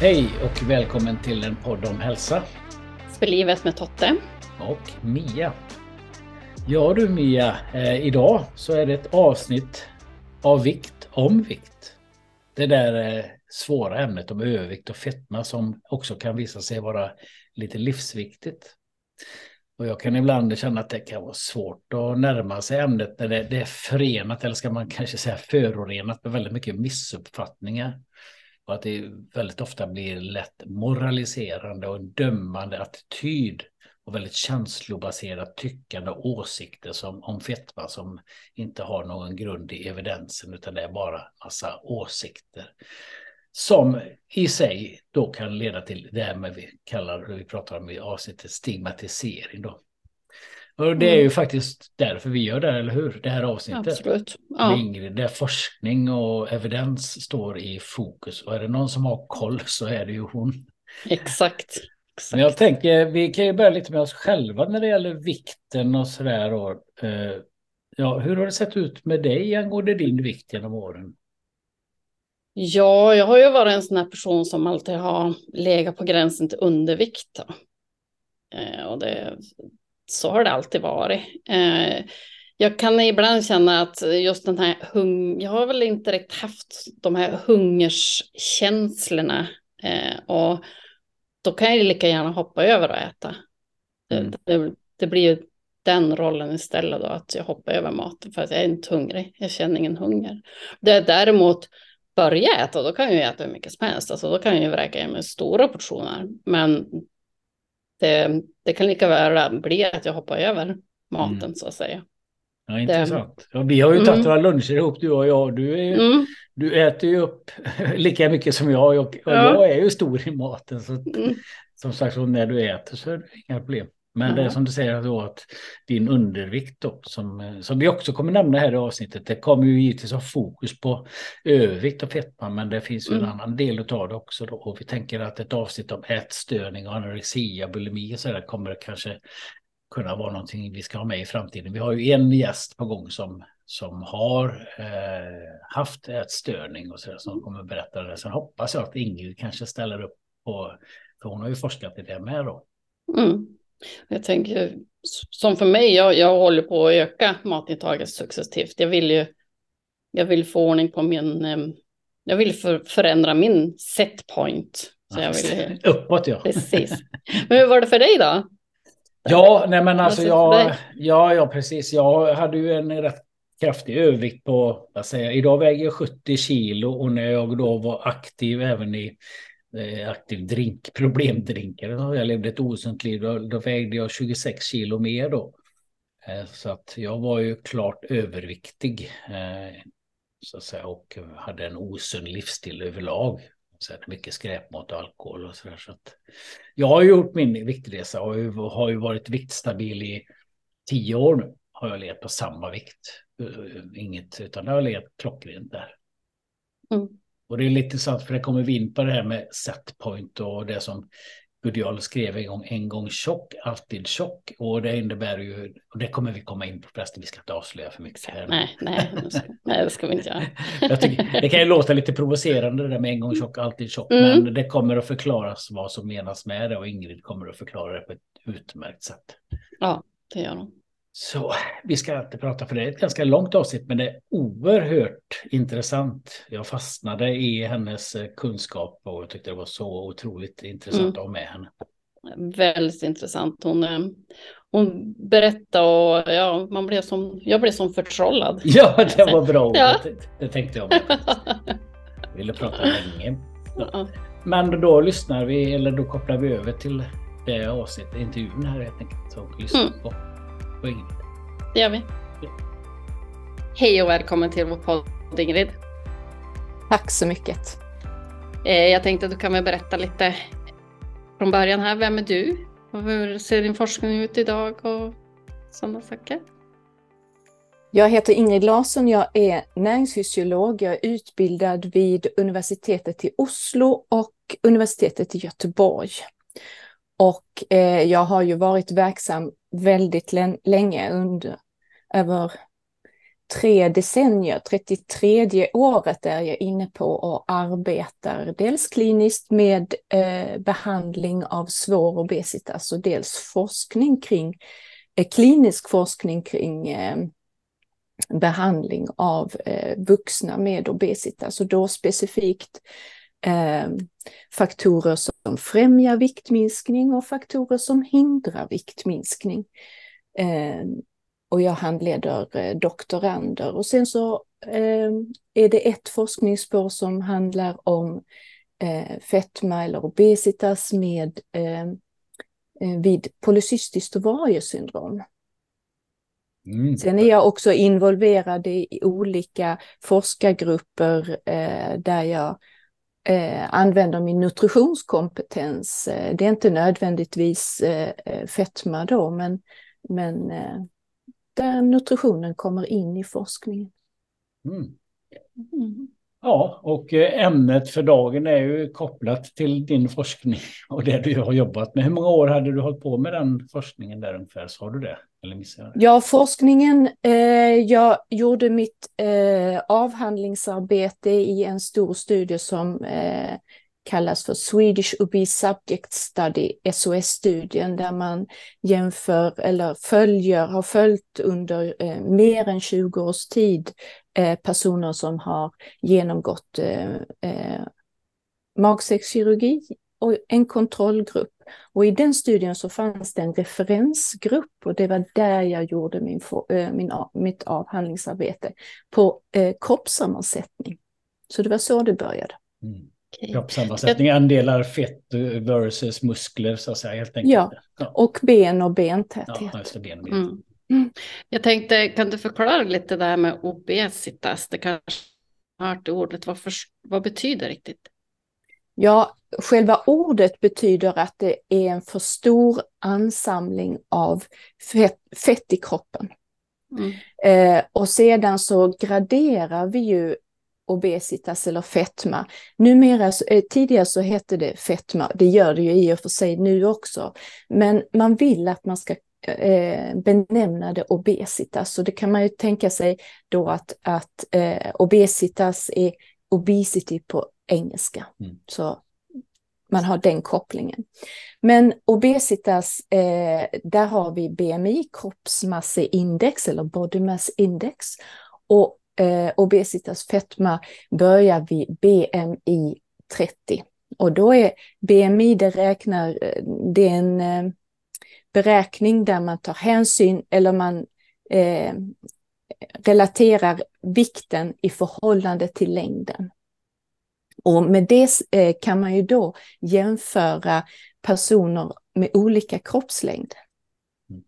Hej och välkommen till en podd om hälsa. För livet med Totte. Och Mia. Ja du Mia, eh, idag så är det ett avsnitt av vikt om vikt. Det där eh, svåra ämnet om övervikt och fetma som också kan visa sig vara lite livsviktigt. Och jag kan ibland känna att det kan vara svårt att närma sig ämnet när det, det är förenat, eller ska man kanske säga förorenat med väldigt mycket missuppfattningar. Och att det väldigt ofta blir lätt moraliserande och en dömande attityd och väldigt känslobaserat tyckande och åsikter som, om fetma som inte har någon grund i evidensen utan det är bara massa åsikter. Som i sig då kan leda till det här med vi kallar, vi pratar om i avsnittet stigmatisering då. Och det är ju mm. faktiskt därför vi gör det, eller hur? Det här avsnittet. Absolut. Ja. Ingrid, där forskning och evidens står i fokus. Och är det någon som har koll så är det ju hon. Exakt. Exakt. Men jag tänker, vi kan ju börja lite med oss själva när det gäller vikten och sådär. Eh, ja, hur har det sett ut med dig angående din vikt genom åren? Ja, jag har ju varit en sån här person som alltid har legat på gränsen till undervikt. Eh, och det, så har det alltid varit. Eh, jag kan ibland känna att just den här hung... Jag har väl inte riktigt haft de här hungerskänslorna. Eh, och då kan jag lika gärna hoppa över och äta. Mm. Det, det, blir ju den rollen istället då, att jag hoppar över maten för att jag är inte hungrig. Jag känner ingen hunger. Det är däremot börja äta, då kan jag äta hur mycket som helst. Alltså, då kan jag ju vräka i mig stora portioner. Men det, det kan lika väl bli att jag hoppar över maten mm. så att säga. Ja, intressant. Ja, vi har ju tagit mm. några luncher ihop du och jag. Du, är, mm. du äter ju upp lika mycket som jag och, och ja. jag är ju stor i maten. Så mm. Som sagt, när du äter så är det inga problem. Men det är som du säger då att din undervikt då, som, som vi också kommer nämna här i avsnittet, det kommer ju givetvis ha fokus på övervikt och fetma, men det finns ju mm. en annan del av det också då. Och vi tänker att ett avsnitt om ätstörning och anorexia, bulimi och så där kommer kanske kunna vara någonting vi ska ha med i framtiden. Vi har ju en gäst på gång som, som har eh, haft ätstörning och så där, som kommer berätta det. Sen hoppas jag att Ingrid kanske ställer upp på, för hon har ju forskat i det med då. Mm. Jag tänker, som för mig, jag, jag håller på att öka matintaget successivt. Jag vill ju, jag vill få ordning på min, jag vill för, förändra min set point. Så jag vill, Uppåt ja. Precis. Men hur var det för dig då? Ja, nej men alltså jag, ja, ja precis. Jag hade ju en rätt kraftig övervikt på, vad säger jag, idag väger jag 70 kilo och när jag då var aktiv även i Eh, aktiv drink, problemdrinkare. Jag levde ett osunt liv. Då, då vägde jag 26 kilo mer då. Eh, så att jag var ju klart överviktig. Eh, så att säga, och hade en osund livsstil överlag. Så mycket skräpmat och alkohol och sådär. Så att jag har gjort min viktresa och har ju varit viktstabil i tio år nu. Har jag legat på samma vikt. Inget, utan jag har legat klockrent där. Mm. Och det är lite intressant för det kommer vi in på det här med setpoint och det som Budial skrev en gång, en gång tjock, alltid tjock. Och det innebär ju, och det kommer vi komma in på förresten, vi ska inte avslöja för mycket här. Nej, nej, nej det ska vi inte göra. Tycker, det kan ju låta lite provocerande det där med en gång tjock, alltid tjock, mm. men det kommer att förklaras vad som menas med det och Ingrid kommer att förklara det på ett utmärkt sätt. Ja, det gör hon. Så vi ska inte prata för det är ett ganska långt avsnitt men det är oerhört intressant. Jag fastnade i hennes eh, kunskap och jag tyckte det var så otroligt intressant mm. att ha med henne. Väldigt intressant. Hon, eh, hon berättade och ja, man blev som, jag blev som förtrollad. Ja, det var bra. Ja. Det, det tänkte jag. jag ville prata länge. Ja. Men då lyssnar vi, eller då kopplar vi över till det avsnittet, intervjun här helt enkelt. Så lyssna mm. på Ingrid. Det gör vi. Ja. Hej och välkommen till vår podd Ingrid. Tack så mycket. Eh, jag tänkte att du kan väl berätta lite från början här. Vem är du? Och hur ser din forskning ut idag och sådana saker? Jag heter Ingrid Larsson, jag är näringsfysiolog. Jag är utbildad vid universitetet i Oslo och universitetet i Göteborg. Och eh, jag har ju varit verksam väldigt länge under, över tre decennier, 33 året är jag inne på och arbetar dels kliniskt med eh, behandling av svår obesitas alltså och dels forskning kring, eh, klinisk forskning kring eh, behandling av eh, vuxna med obesitas alltså och då specifikt eh, faktorer som främjar viktminskning och faktorer som hindrar viktminskning. Eh, och jag handleder eh, doktorander. Och sen så eh, är det ett forskningsspår som handlar om eh, fetma eller obesitas med eh, vid polycystiskt ovariesyndrom. Mm. Sen är jag också involverad i olika forskargrupper där jag eh, använder min nutritionskompetens. Det är inte nödvändigtvis eh, fetma då, men, men där nutritionen kommer in i forskningen. Mm. Mm. Ja, och eh, ämnet för dagen är ju kopplat till din forskning och det du har jobbat med. Hur många år hade du hållit på med den forskningen där ungefär? Sa du det? Eller missade jag det? Ja, forskningen. Eh, jag gjorde mitt eh, avhandlingsarbete i en stor studie som eh, kallas för Swedish Obese Subject Study, SOS-studien, där man jämför eller följer, har följt under eh, mer än 20 års tid eh, personer som har genomgått eh, eh, magsäckskirurgi och en kontrollgrupp. Och i den studien så fanns det en referensgrupp och det var där jag gjorde min, eh, min, mitt avhandlingsarbete på eh, kroppssammansättning. Så det var så det började. Mm. Kroppssammansättning, andelar fett versus muskler så att säga. Helt enkelt. Ja, ja. och ben och bentäthet. Ja, just det, ben och bentäthet. Mm. Mm. Jag tänkte, kan du förklara lite det här med obesitas? Det kanske har hört ordet. Vad, för, vad betyder riktigt? Ja, själva ordet betyder att det är en för stor ansamling av fett, fett i kroppen. Mm. Eh, och sedan så graderar vi ju obesitas eller fetma. Numera, eh, tidigare så hette det fetma, det gör det ju i och för sig nu också, men man vill att man ska eh, benämna det obesitas. Så det kan man ju tänka sig då att, att eh, obesitas är obesity på engelska. Mm. Så man har den kopplingen. Men obesitas, eh, där har vi BMI, kroppsmasseindex eller body mass index. Och eh, obesitas fetma börjar vid BMI 30. Och då är BMI, det räknar, eh, det är en eh, beräkning där man tar hänsyn eller man eh, relaterar vikten i förhållande till längden. Och med det eh, kan man ju då jämföra personer med olika kroppslängd. Mm.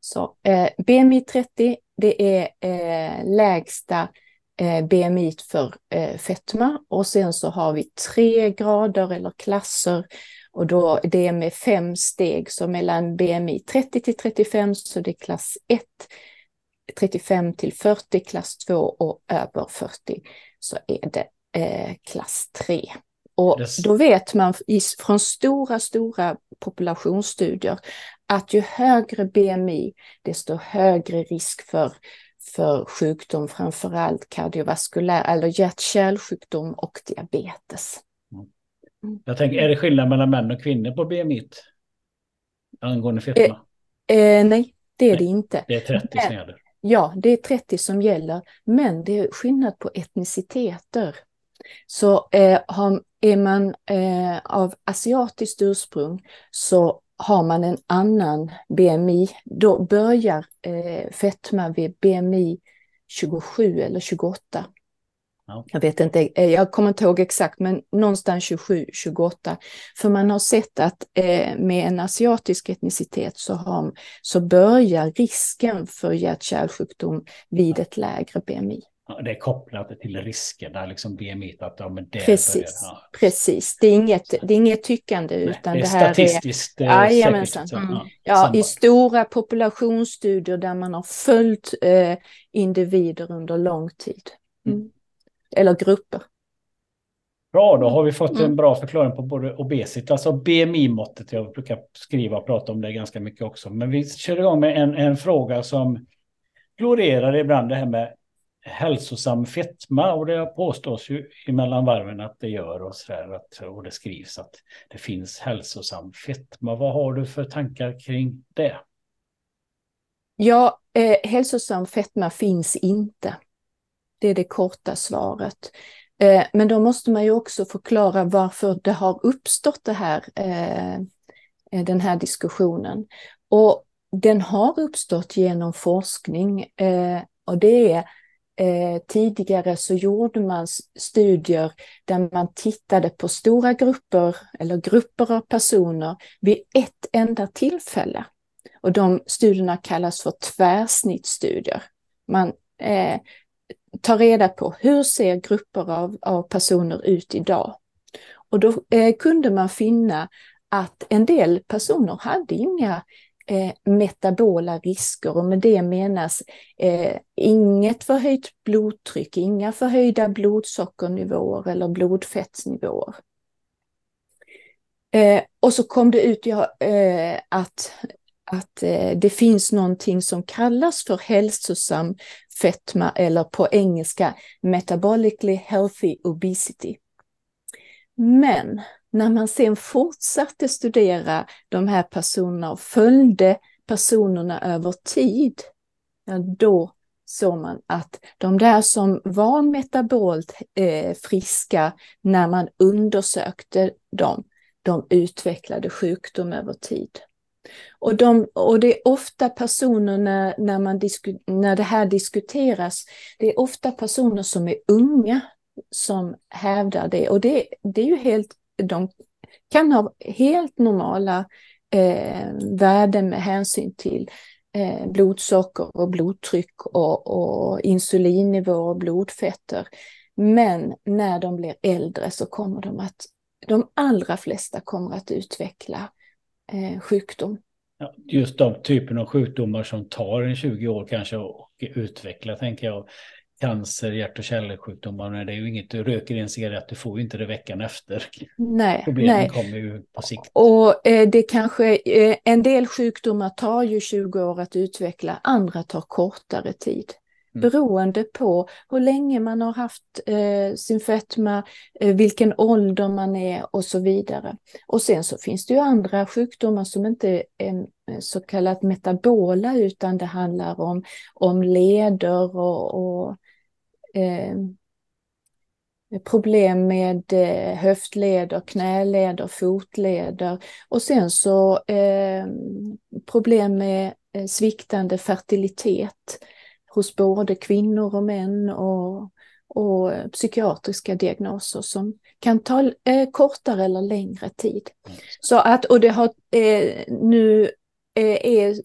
Så eh, BMI 30 det är eh, lägsta eh, BMI för eh, fetma och sen så har vi tre grader eller klasser och då det är med fem steg, så mellan BMI 30 till 35 så det är klass 1, 35 till 40 klass 2 och över 40 så är det eh, klass 3. Och yes. då vet man från stora, stora populationsstudier att ju högre BMI, desto högre risk för, för sjukdom, framförallt kardiovaskulär eller hjärt-kärlsjukdom och diabetes. Jag tänker, är det skillnad mellan män och kvinnor på BMI? Angående fetma? Eh, eh, nej, det är nej, det inte. Det är 30 men, som gäller? Ja, det är 30 som gäller, men det är skillnad på etniciteter. Så eh, har, är man eh, av asiatiskt ursprung så har man en annan BMI, då börjar eh, fetma vid BMI 27 eller 28. Ja. Jag vet inte, eh, jag kommer inte ihåg exakt, men någonstans 27, 28. För man har sett att eh, med en asiatisk etnicitet så, har, så börjar risken för hjärt-kärlsjukdom vid ett lägre BMI det är kopplat till riskerna, liksom BMI. Att, men det precis, börjar, ja. precis. Det är inget, det är inget tyckande Nej, utan det, är här statistiskt är... Jajamensan. Mm. Ja, ja i stora populationsstudier där man har följt eh, individer under lång tid. Mm. Eller grupper. Bra, då har vi fått en mm. bra förklaring på både obesitas alltså och BMI-måttet. Jag brukar skriva och prata om det ganska mycket också. Men vi kör igång med en, en fråga som florerar ibland det här med hälsosam fetma och det påstås ju emellan varven att det gör och, så där, att, och det skrivs att det finns hälsosam fetma. Vad har du för tankar kring det? Ja, eh, hälsosam fetma finns inte. Det är det korta svaret. Eh, men då måste man ju också förklara varför det har uppstått det här, eh, den här diskussionen. Och den har uppstått genom forskning eh, och det är Eh, tidigare så gjorde man studier där man tittade på stora grupper eller grupper av personer vid ett enda tillfälle. Och de studierna kallas för tvärsnittsstudier. Man eh, ta reda på hur ser grupper av, av personer ut idag? Och då eh, kunde man finna att en del personer hade inga eh, metabola risker och med det menas eh, inget förhöjt blodtryck, inga förhöjda blodsockernivåer eller blodfettsnivåer. Eh, och så kom det ut ja, eh, att, att eh, det finns någonting som kallas för hälsosam fetma eller på engelska metabolically healthy obesity. Men när man sen fortsatte studera de här personerna och följde personerna över tid, ja, då såg man att de där som var metabolt eh, friska när man undersökte dem, de utvecklade sjukdom över tid. Och, de, och det är ofta personer när, när, man disku, när det här diskuteras, det är ofta personer som är unga som hävdar det. Och det, det är ju helt de kan ha helt normala eh, värden med hänsyn till eh, blodsocker och blodtryck och, och insulinnivå och blodfetter. Men när de blir äldre så kommer de att, de allra flesta kommer att utveckla eh, sjukdom. Ja, just de typen av sjukdomar som tar en 20 år kanske och utveckla tänker jag cancer, hjärt och kärlsjukdomar. Det är ju inget, du röker en cigarett, du får ju inte det veckan efter. Nej, Problemen nej. kommer ju på sikt. Och eh, det kanske, eh, en del sjukdomar tar ju 20 år att utveckla, andra tar kortare tid. Mm. Beroende på hur länge man har haft eh, sin fetma, eh, vilken ålder man är och så vidare. Och sen så finns det ju andra sjukdomar som inte är eh, så kallat metabola utan det handlar om, om leder och, och eh, problem med eh, höftleder, knäleder, fotleder. Och sen så eh, problem med eh, sviktande fertilitet hos både kvinnor och män och, och psykiatriska diagnoser som kan ta eh, kortare eller längre tid. Så att, och det har eh, nu är,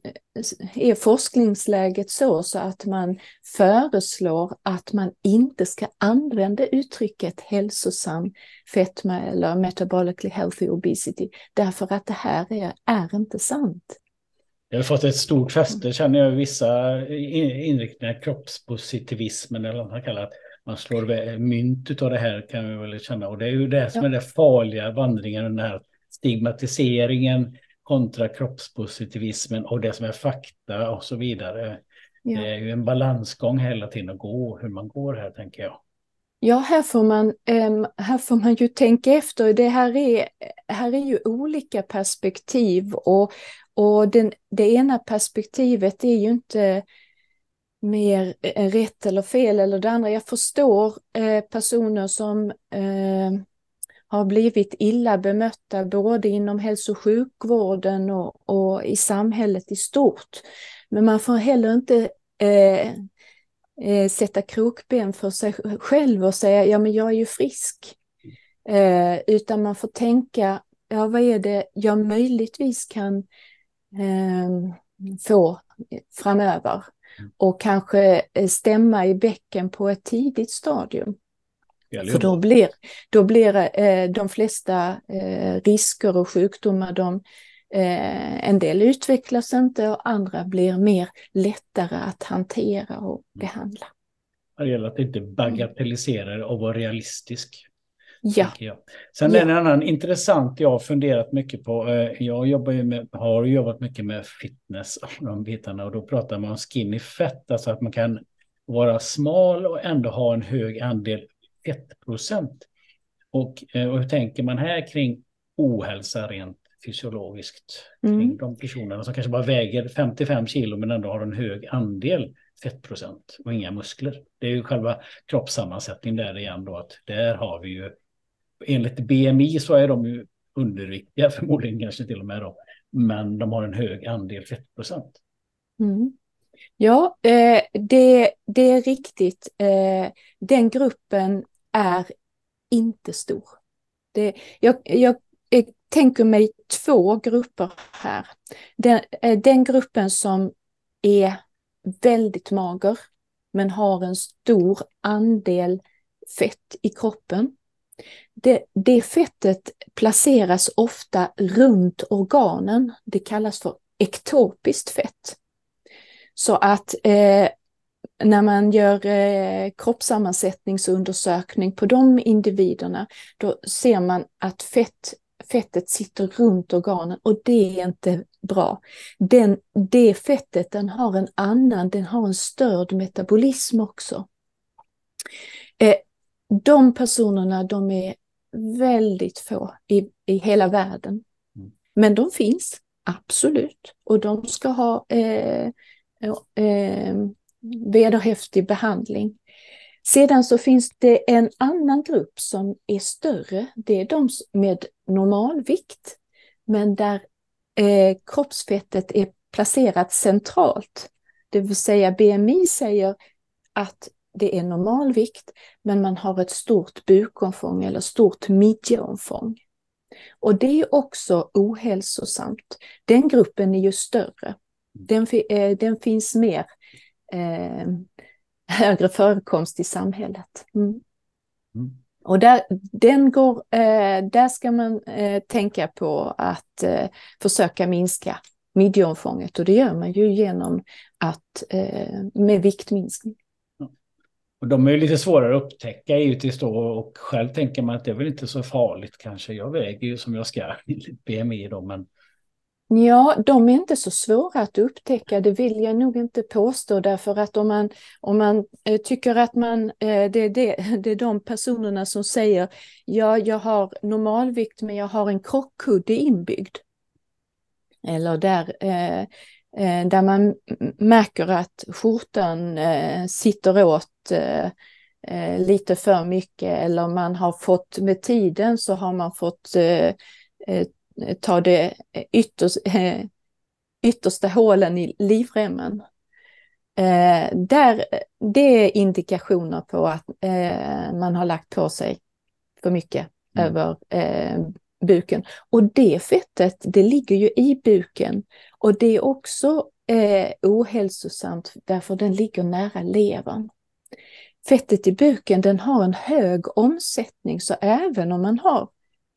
är forskningsläget så, så att man föreslår att man inte ska använda uttrycket hälsosam fetma eller metabolically healthy obesity därför att det här är, är inte sant. Det har fått ett stort fäste känner jag vissa inriktningar, kroppspositivismen eller vad man kallar det. Man slår mynt av det här kan vi väl känna och det är ju det som är den farliga vandringen, den här stigmatiseringen kontra kroppspositivismen och det som är fakta och så vidare. Ja. Det är ju en balansgång hela tiden att gå, hur man går här tänker jag. Ja, här får man, här får man ju tänka efter. Det här är, här är ju olika perspektiv och, och den, det ena perspektivet är ju inte mer eh, rätt eller fel eller det andra. Jag förstår eh, personer som eh, har blivit illa bemötta både inom hälso och sjukvården och, och i samhället i stort. Men man får heller inte eh, eh, sätta krokben för sig själv och säga ja men jag är ju frisk. Eh, utan man får tänka, ja vad är det jag möjligtvis kan eh, få framöver och kanske stämma i bäcken på ett tidigt stadium. För då blir, då blir eh, de flesta eh, risker och sjukdomar, de, eh, en del utvecklas inte och andra blir mer lättare att hantera och mm. behandla. Det gäller att inte bagatellisera det och vara realistisk. Ja. Sen ja. en annan intressant jag har funderat mycket på. Eh, jag jobbar ju med, har jobbat mycket med fitness och de bitarna och då pratar man om skinny fett, alltså att man kan vara smal och ändå ha en hög andel fettprocent. Och, eh, och hur tänker man här kring ohälsa rent fysiologiskt? Mm. Kring de personerna som kanske bara väger 55 kilo men ändå har en hög andel fettprocent och inga muskler. Det är ju själva kroppssammansättningen där igen då att där har vi ju enligt BMI så är de ju underviktiga förmodligen kanske till och med då. Men de har en hög andel fettprocent. Mm. Ja, eh, det, det är riktigt. Eh, den gruppen är inte stor. Det, jag, jag, jag tänker mig två grupper här. Den, eh, den gruppen som är väldigt mager men har en stor andel fett i kroppen. Det, det fettet placeras ofta runt organen. Det kallas för ektopiskt fett. Så att eh, när man gör eh, kroppssammansättningsundersökning på de individerna, då ser man att fett, fettet sitter runt organen och det är inte bra. Den, det fettet den har en annan, den har en störd metabolism också. Eh, de personerna de är väldigt få i, i hela världen. Mm. Men de finns, absolut. Och de ska ha eh, eh, vederhäftig behandling. Sedan så finns det en annan grupp som är större. Det är de med normalvikt, men där eh, kroppsfettet är placerat centralt. Det vill säga BMI säger att det är normalvikt, men man har ett stort bukomfång eller stort midjeomfång. Och det är också ohälsosamt. Den gruppen är ju större. Den, eh, den finns mer eh, högre förekomst i samhället. Mm. Mm. Och där, den går, eh, där ska man eh, tänka på att eh, försöka minska midjeomfånget och det gör man ju genom att eh, med viktminskning. Och de är ju lite svårare att upptäcka givetvis då och själv tänker man att det är väl inte så farligt kanske. Jag väger ju som jag ska, enligt BMI då, men Ja, de är inte så svåra att upptäcka, det vill jag nog inte påstå, därför att om man, om man eh, tycker att man, eh, det, är det, det är de personerna som säger ja, jag har normalvikt men jag har en krockkudde inbyggd. Eller där, eh där man märker att skjortan eh, sitter åt eh, lite för mycket eller man har fått med tiden så har man fått ta det ytterst, yttersta hålen i livremmen. Eh, där, det är indikationer på att eh, man har lagt på sig för mycket mm. över eh, buken. Och det fettet, det ligger ju i buken. Och det är också eh, ohälsosamt därför den ligger nära levern. Fettet i buken den har en hög omsättning så även om man har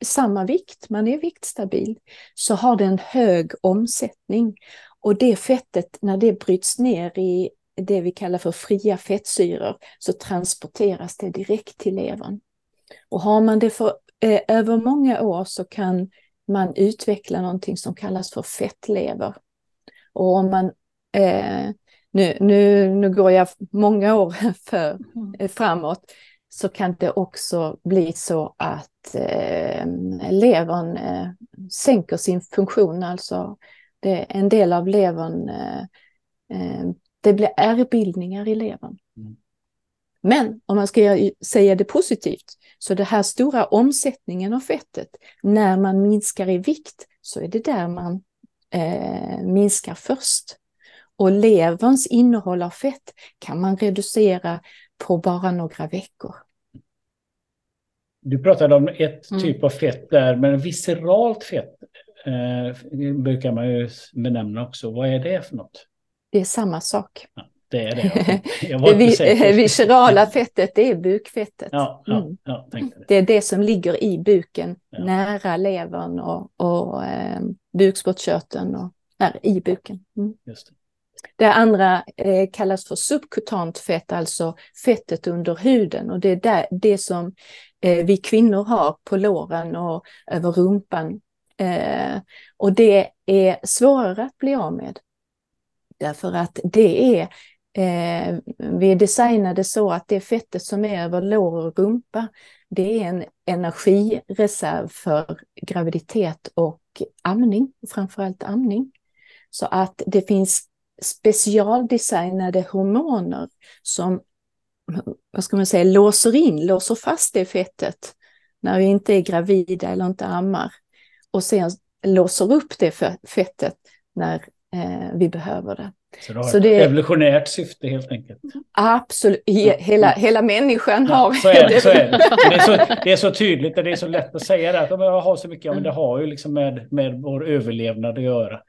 samma vikt, man är viktstabil, så har den hög omsättning. Och det fettet, när det bryts ner i det vi kallar för fria fettsyror, så transporteras det direkt till levern. Och har man det för eh, över många år så kan man utveckla någonting som kallas för fettlever. Och om man eh, nu, nu, nu går jag många år för, eh, framåt, så kan det också bli så att eh, levern eh, sänker sin funktion, alltså det, en del av levern, eh, eh det blir ärrbildningar i levern. Mm. Men om man ska säga det positivt, så det här stora omsättningen av fettet, när man minskar i vikt, så är det där man eh, minskar först. Och leverns innehåll av fett kan man reducera på bara några veckor. Du pratade om ett mm. typ av fett där, men visceralt fett eh, brukar man ju benämna också. Vad är det för något? Det är samma sak. Ja, det är det. Jag var det viscerala fettet, det är bukfettet. Ja, ja, mm. ja det. det. är det som ligger i buken, nära levern och, och eh, bukspottkörteln och är i buken. Mm. Just det. Det andra eh, kallas för subkutant fett, alltså fettet under huden och det är där, det som eh, vi kvinnor har på låren och över rumpan. Eh, och det är svårare att bli av med. Därför att det är, eh, vi är designade så att det fettet som är över lår och rumpa, det är en energireserv för graviditet och amning, framförallt amning. Så att det finns specialdesignade hormoner som vad ska man säga, låser in, låser fast det fettet när vi inte är gravida eller inte ammar. Och sen låser upp det fettet när vi behöver det. Så det har så ett det, evolutionärt syfte helt enkelt? Absolut, hela, hela människan ja, har... Så är det. Så är det. Det, är så, det är så tydligt och det är så lätt att säga det. Att jag har så mycket, ja, men det har ju liksom med, med vår överlevnad att göra.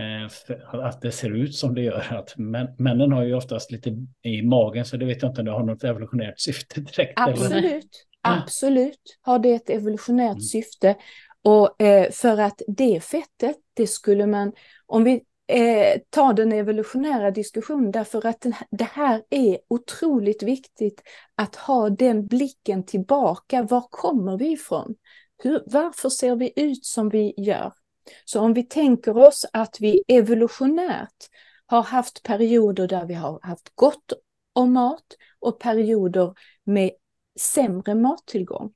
Eh, att det ser ut som det gör. Att män, männen har ju oftast lite i magen så det vet jag inte om det har något evolutionärt syfte direkt. Absolut, eller? absolut har det ett evolutionärt mm. syfte. Och eh, för att det fettet, det skulle man, om vi eh, den evolutionära diskussionen, därför att den, det här är otroligt viktigt att ha den blicken tillbaka. Var kommer vi ifrån? Hur, varför ser vi ut som vi gör? Så om vi tänker oss att vi evolutionärt har haft perioder där vi har haft gott om mat och perioder med sämre mattillgång.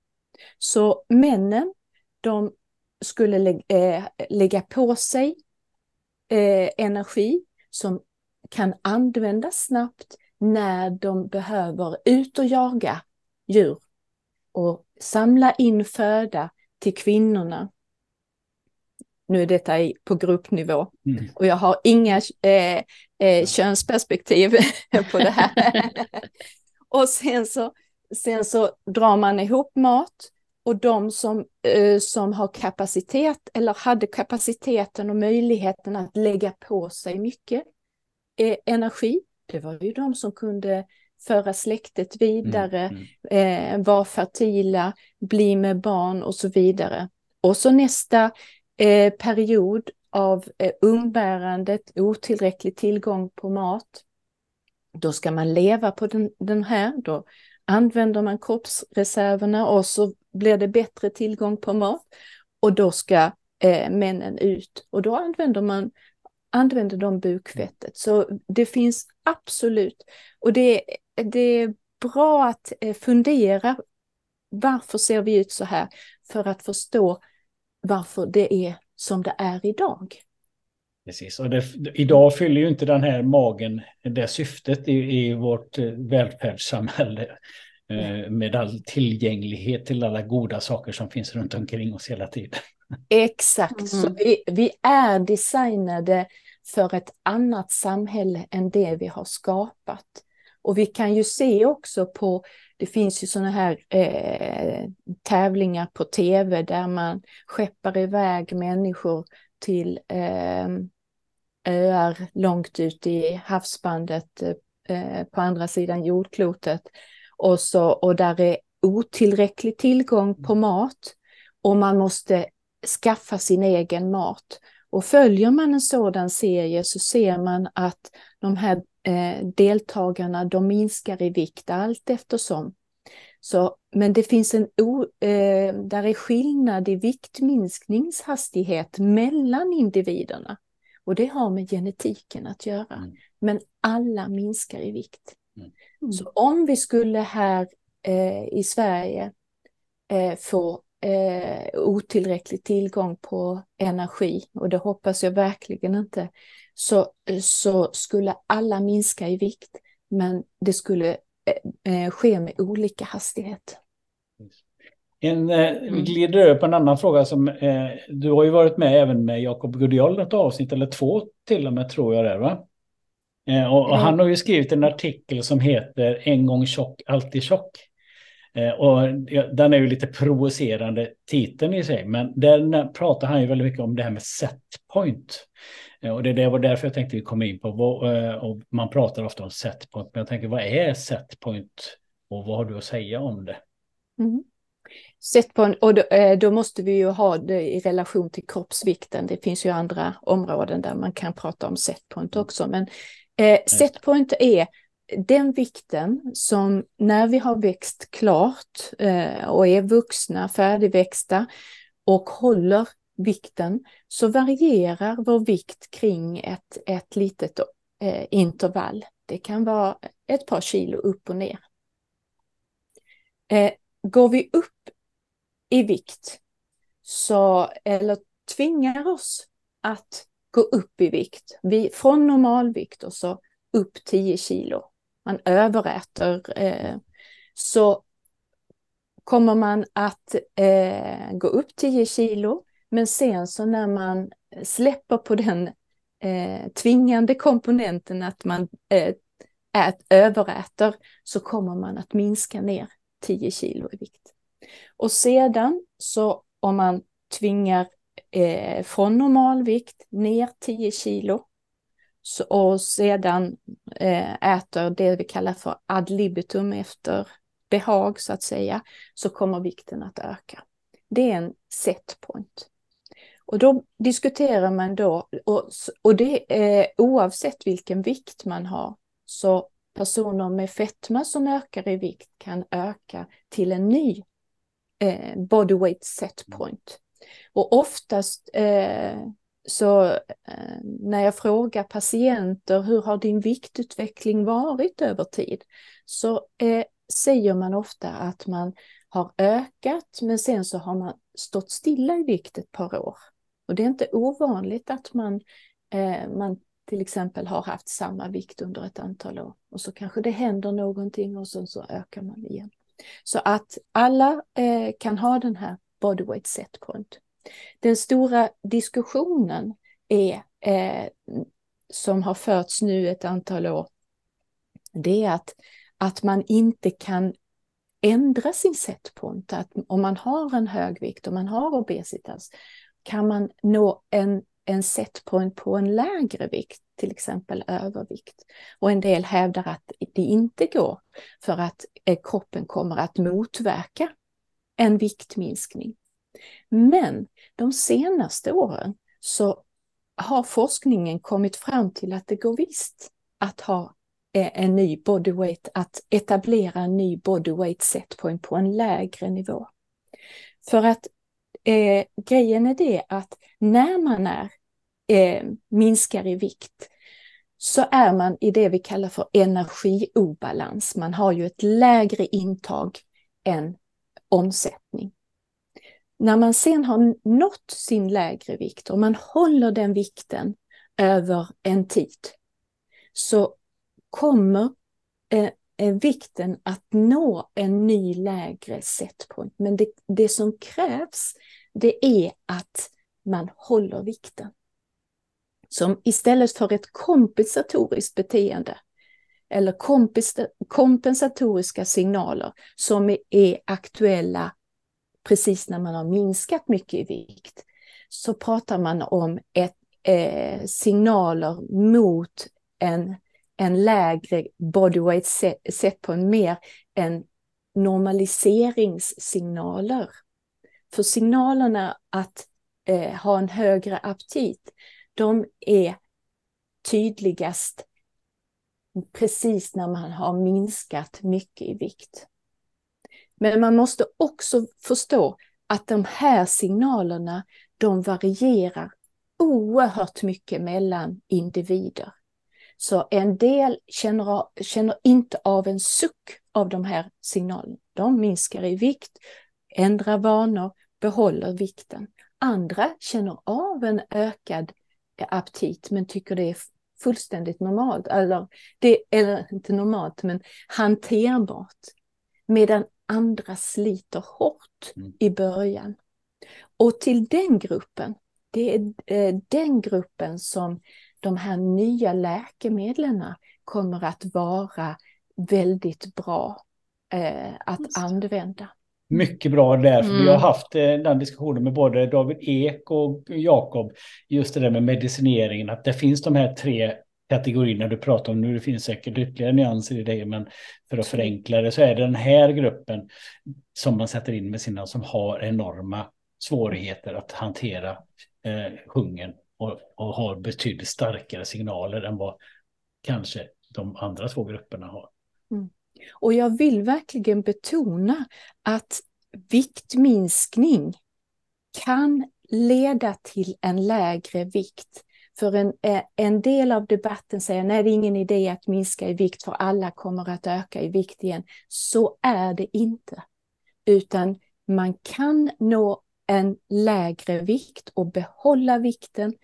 Så männen, de skulle lä äh, lägga på sig äh, energi som kan användas snabbt när de behöver ut och jaga djur och samla in föda till kvinnorna nu är detta på gruppnivå mm. och jag har inga eh, eh, könsperspektiv på det här. och sen så, sen så drar man ihop mat och de som, eh, som har kapacitet eller hade kapaciteten och möjligheten att lägga på sig mycket eh, energi, det var ju de som kunde föra släktet vidare, mm, mm. Eh, vara fertila, bli med barn och så vidare. Och så nästa eh, period av eh, umbärandet, otillräcklig tillgång på mat. Då ska man leva på den, den här, då använder man kroppsreserverna och så blir det bättre tillgång på mat. Och då ska eh, männen ut och då använder man använder de bukfettet. Så det finns absolut, och det, det är bra att eh, fundera varför ser vi ut så här? För att förstå varför det är som det är idag. Precis, och det, idag fyller ju inte den här magen det syftet i, i vårt eh, välfärdssamhälle. Eh, med all tillgänglighet till alla goda saker som finns runt omkring oss hela tiden. Exakt, mm. så vi, vi är designade för ett annat samhälle än det vi har skapat. Och vi kan ju se också på det finns ju sådana här eh, tävlingar på tv där man skeppar iväg människor till eh, öar långt ut i havsbandet eh, på andra sidan jordklotet. Och, så, och där är otillräcklig tillgång på mat och man måste skaffa sin egen mat. Och följer man en sådan serie så ser man att de här eh, deltagarna de minskar i vikt allt eftersom. Så, men det finns en o, eh, där är skillnad i viktminskningshastighet mellan individerna. Och det har med genetiken att göra. Mm. Men alla minskar i vikt. Mm. mm. Så om vi skulle här eh, i Sverige eh, få eh, otillräcklig tillgång på energi, och det hoppas jag verkligen inte, så, så skulle alla minska i vikt. Men det skulle eh, eh ske med olika hastighet. En, eh, vi mm. glider över på en annan fråga som eh, du har ju varit med även med Jakob Gudiol ett avsnitt eller två till och med tror jag det va? Eh, och, och, han har ju skrivit en artikel som heter En gång tjock, alltid tjock. Eh, och den är ju lite provocerande titeln i sig, men där pratar han ju väldigt mycket om det här med set point. Eh, och det var därför jag tänkte vi kom in på, eh, och man pratar ofta om setpoint, men jag tänker vad är setpoint och vad har du att säga om det? Mm. Setpoint, och då, eh, då, måste vi ju ha det i relation till kroppsvikten. Det finns ju andra områden där man kan prata om setpoint också. Men eh, setpoint är den vikten som när vi har växt klart eh, och är vuxna, färdigväxta och håller vikten så varierar vår vikt kring ett, ett litet eh, intervall. Det kan vara ett par kilo upp och ner. Eh, går vi upp i vikt. Så, eller tvingar oss att gå upp i vikt, vi, från normalvikt och så upp 10 kilo, man överäter, eh, så kommer man att eh, gå upp 10 kilo, men sen så när man släpper på den eh, tvingande komponenten att man eh, ät, överäter så kommer man att minska ner 10 kilo i vikt. Och sedan så om man tvingar eh, från normalvikt ner 10 kilo så, och sedan eh, äter det vi kallar för ad libitum efter behag så att säga, så kommer vikten att öka. Det är en set point. Och då diskuterar man då, och, och det är oavsett vilken vikt man har, så personer med fetma som ökar i vikt kan öka till en ny eh, body weight set point. Och oftast eh, så eh, när jag frågar patienter hur har din viktutveckling varit över tid så eh, säger man ofta att man har ökat men sen så har man stått stilla i vikt ett par år. Och det är inte ovanligt att man, eh, man till exempel har haft samma vikt under ett antal år och så kanske det händer någonting och så, så ökar man igen. Så att alla eh, kan ha den här bodyweight set point. Den stora diskussionen är, eh, som har förts nu ett antal år, det är att, att man inte kan ändra sin setpoint. Att om man har en hög vikt, om man har obesitas, kan man nå en, en setpoint på en lägre vikt, till exempel övervikt. Och en del hävdar att det inte går för att eh, kroppen kommer att motverka en viktminskning. Men de senaste åren så har forskningen kommit fram till att det går visst att ha eh, en ny bodyweight, att etablera en ny bodyweight setpoint på en lägre nivå. För att eh, grejen är det att när man är, eh, minskar i vikt så är man i det vi kallar för energiobalans. Man har ju ett lägre intag än omsättning. När man sen har nått sin lägre vikt och man håller den vikten över en tid så kommer eh, eh, vikten att nå en ny lägre setpoint. Men det, det som krävs det är att man håller vikten. Som istället för ett kompensatoriskt beteende eller kompensatoriska signaler som är aktuella precis när man har minskat mycket i vikt, så pratar man om ett, eh, signaler mot en, en lägre bodyweight sett på en mer en normaliseringssignaler. För signalerna att eh, ha en högre aptit, de är tydligast precis när man har minskat mycket i vikt. Men man måste också förstå att de här signalerna, de varierar oerhört mycket mellan individer. Så en del känner, känner inte av en suck av de här signalerna. De minskar i vikt, ändrar vanor, behåller vikten. Andra känner av en ökad aptit men tycker det är fullständigt normalt, eller, det, eller inte normalt men hanterbart. Medan andra sliter hårt mm. i början. Och till den gruppen, det är eh, den gruppen som de här nya läkemedlen kommer att vara väldigt bra eh, att använda. Mycket bra där, för mm. vi har mm. haft eh, den diskussionen med både David Ek och Jakob, just det där med medicineringen, att det finns de här tre kategorierna du pratar om nu. Det finns säkert ytterligare nyanser i det, men för att förenkla det så är det den här gruppen som man sätter in med sina som har enorma svårigheter att hantera eh, hungern och, och har betydligt starkare signaler än vad kanske de andra två grupperna har. Mm. Och jag vill verkligen betona att viktminskning kan leda till en lägre vikt. För en, eh, en del av debatten säger nej det är ingen idé att minska i vikt för alla kommer att öka i vikt igen. Så är det inte. Utan man kan nå en lägre vikt och behålla vikten.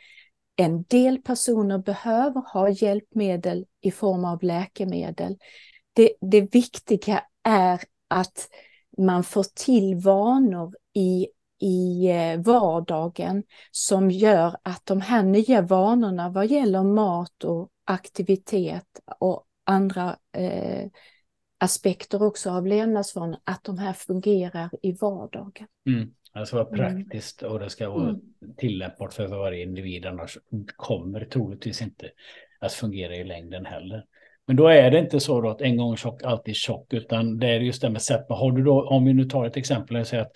En del personer behöver ha hjälpmedel i form av läkemedel. Det, det viktiga är att man får till vanor i i eh, vardagen som gör att de här nya vanorna vad gäller mat och aktivitet och andra eh, aspekter också av levnadsvanor, att de här fungerar i vardagen. Mm. Det ska vara praktiskt och det ska vara mm. tillämpbart för varje individ, annars kommer det troligtvis inte att fungera i längden heller. Men då är det inte så då att en gång tjock, alltid tjock, utan det är just det med sätt. Har du då, om vi nu tar ett exempel, och säger att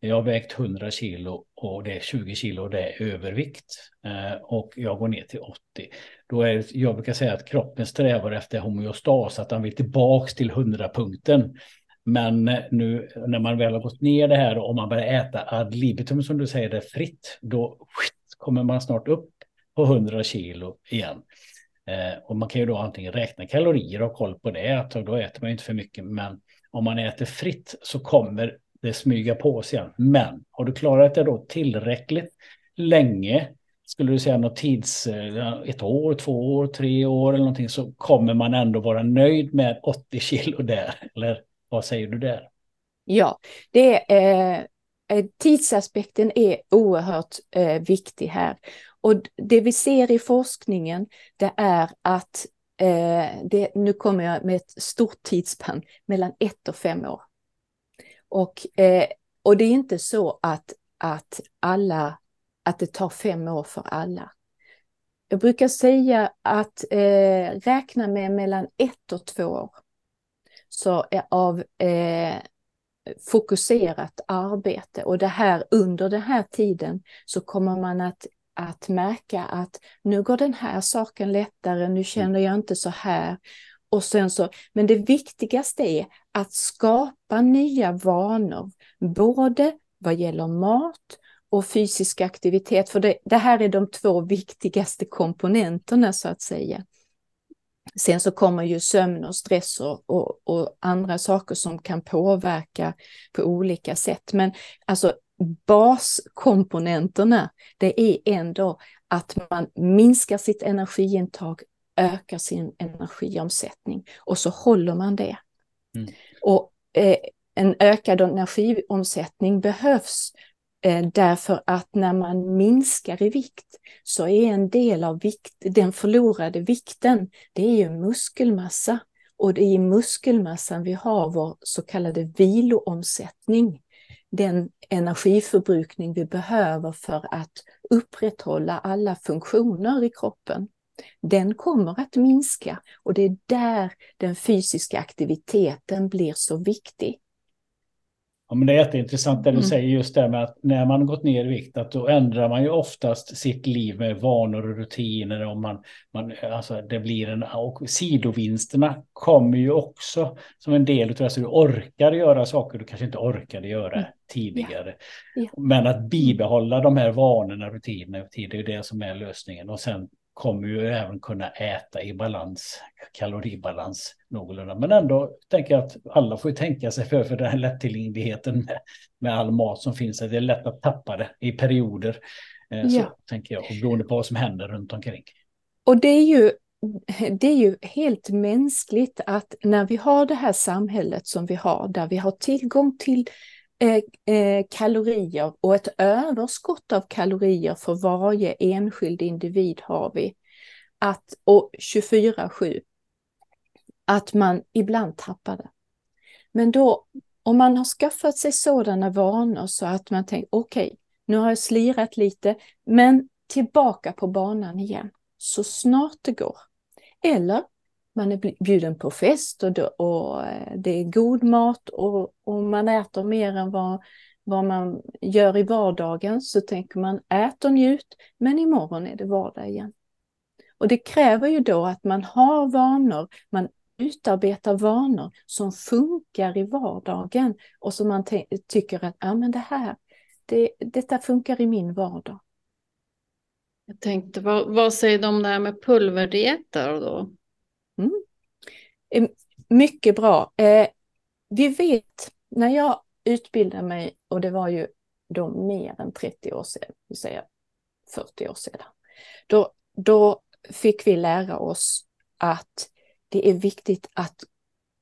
jag har vägt 100 kilo och det är 20 kilo och det är övervikt. Eh, och jag går ner till 80. Då är det, jag brukar säga att kroppen strävar efter homeostas, att han vill tillbaks till 100-punkten. Men eh, nu när man väl har gått ner det här och man börjar äta ad libitum som du säger det fritt, då kommer man snart upp på 100 kilo igen. Eh, och man kan ju då antingen räkna kalorier och ha koll på det, att då äter man inte för mycket. Men om man äter fritt så kommer det smyga på sig igen. Men har du klarat det då tillräckligt länge, skulle du säga något tids, eh, ett år, två år, tre år eller någonting, så kommer man ändå vara nöjd med 80 kilo där. Eller vad säger du där? Ja, det är, eh, tidsaspekten är oerhört eh, viktig här. Och det vi ser i forskningen, det är att eh, det, nu kommer jag med ett stort tidsspann, mellan ett och fem år. Och, eh, och det är inte så att, att, alla, att det tar fem år för alla. Jag brukar säga att eh, räkna med mellan ett och två år så eh, av eh, fokuserat arbete och det här under den här tiden så kommer man att, att märka att nu går den här saken lättare, nu känner jag inte så här och sen så, men det viktigaste är att skapa nya vanor, både vad gäller mat och fysisk aktivitet, för det, det här är de två viktigaste komponenterna så att säga. Sen så kommer ju sömn och stress och, och, och, andra saker som kan påverka på olika sätt. Men alltså baskomponenterna, det är ändå att man minskar sitt energiintag ökar sin energiomsättning och så håller man det. Mm. Och eh, en ökad energiomsättning behövs eh, därför att när man minskar i vikt så är en del av vikt, den förlorade vikten, det är ju muskelmassa. Och det är i muskelmassan vi har vår så kallade viloomsättning. Den energiförbrukning vi behöver för att upprätthålla alla funktioner i kroppen den kommer att minska och det är där den fysiska aktiviteten blir så viktig. Ja, men det är jätteintressant det du mm. säger just det med att när man gått ner i vikt att då ändrar man ju oftast sitt liv med vanor och rutiner och man, man alltså det blir en och sidovinsterna kommer ju också som en del av det så du orkar göra saker du kanske inte orkade göra mm. tidigare. Ja. Ja. Men att bibehålla de här vanorna, rutinerna, det är ju det som är lösningen och sen kommer ju även kunna äta i balans, kaloribalans någorlunda. Men ändå tänker jag att alla får tänka sig för, för den här lättillgängligheten med, med all mat som finns. Det är lätt att tappa det i perioder. Eh, ja. Så tänker jag, och beroende på vad som händer runt omkring. Och det är ju det är ju helt mänskligt att när vi har det här samhället som vi har, där vi har tillgång till Eh, eh, kalorier och ett överskott av kalorier för varje enskild individ har vi. Att, och 24-7. Att man ibland tappar det. Men då, om man har skaffat sig sådana vanor så att man tänker okej, okay, nu har jag slirat lite, men tillbaka på banan igen. Så snart det går. Eller man är bjuden på fest och, då, och eh, det är god mat och, och man äter mer än vad, vad man gör i vardagen så tänker man ät och njut, men imorgon är det vardag igen. Och det kräver ju då att man har vanor, man utarbetar vanor som funkar i vardagen och som man tycker att ah, men det här, det, detta funkar i min vardag. Jag tänkte, vad, vad säger de där med pulverdieter då? Mm. Mycket bra. Eh, vi vet, när jag utbildade mig, och det var ju då mer än 30 år sedan, vi säger 40 år sedan, då, då fick vi lära oss att det är viktigt att,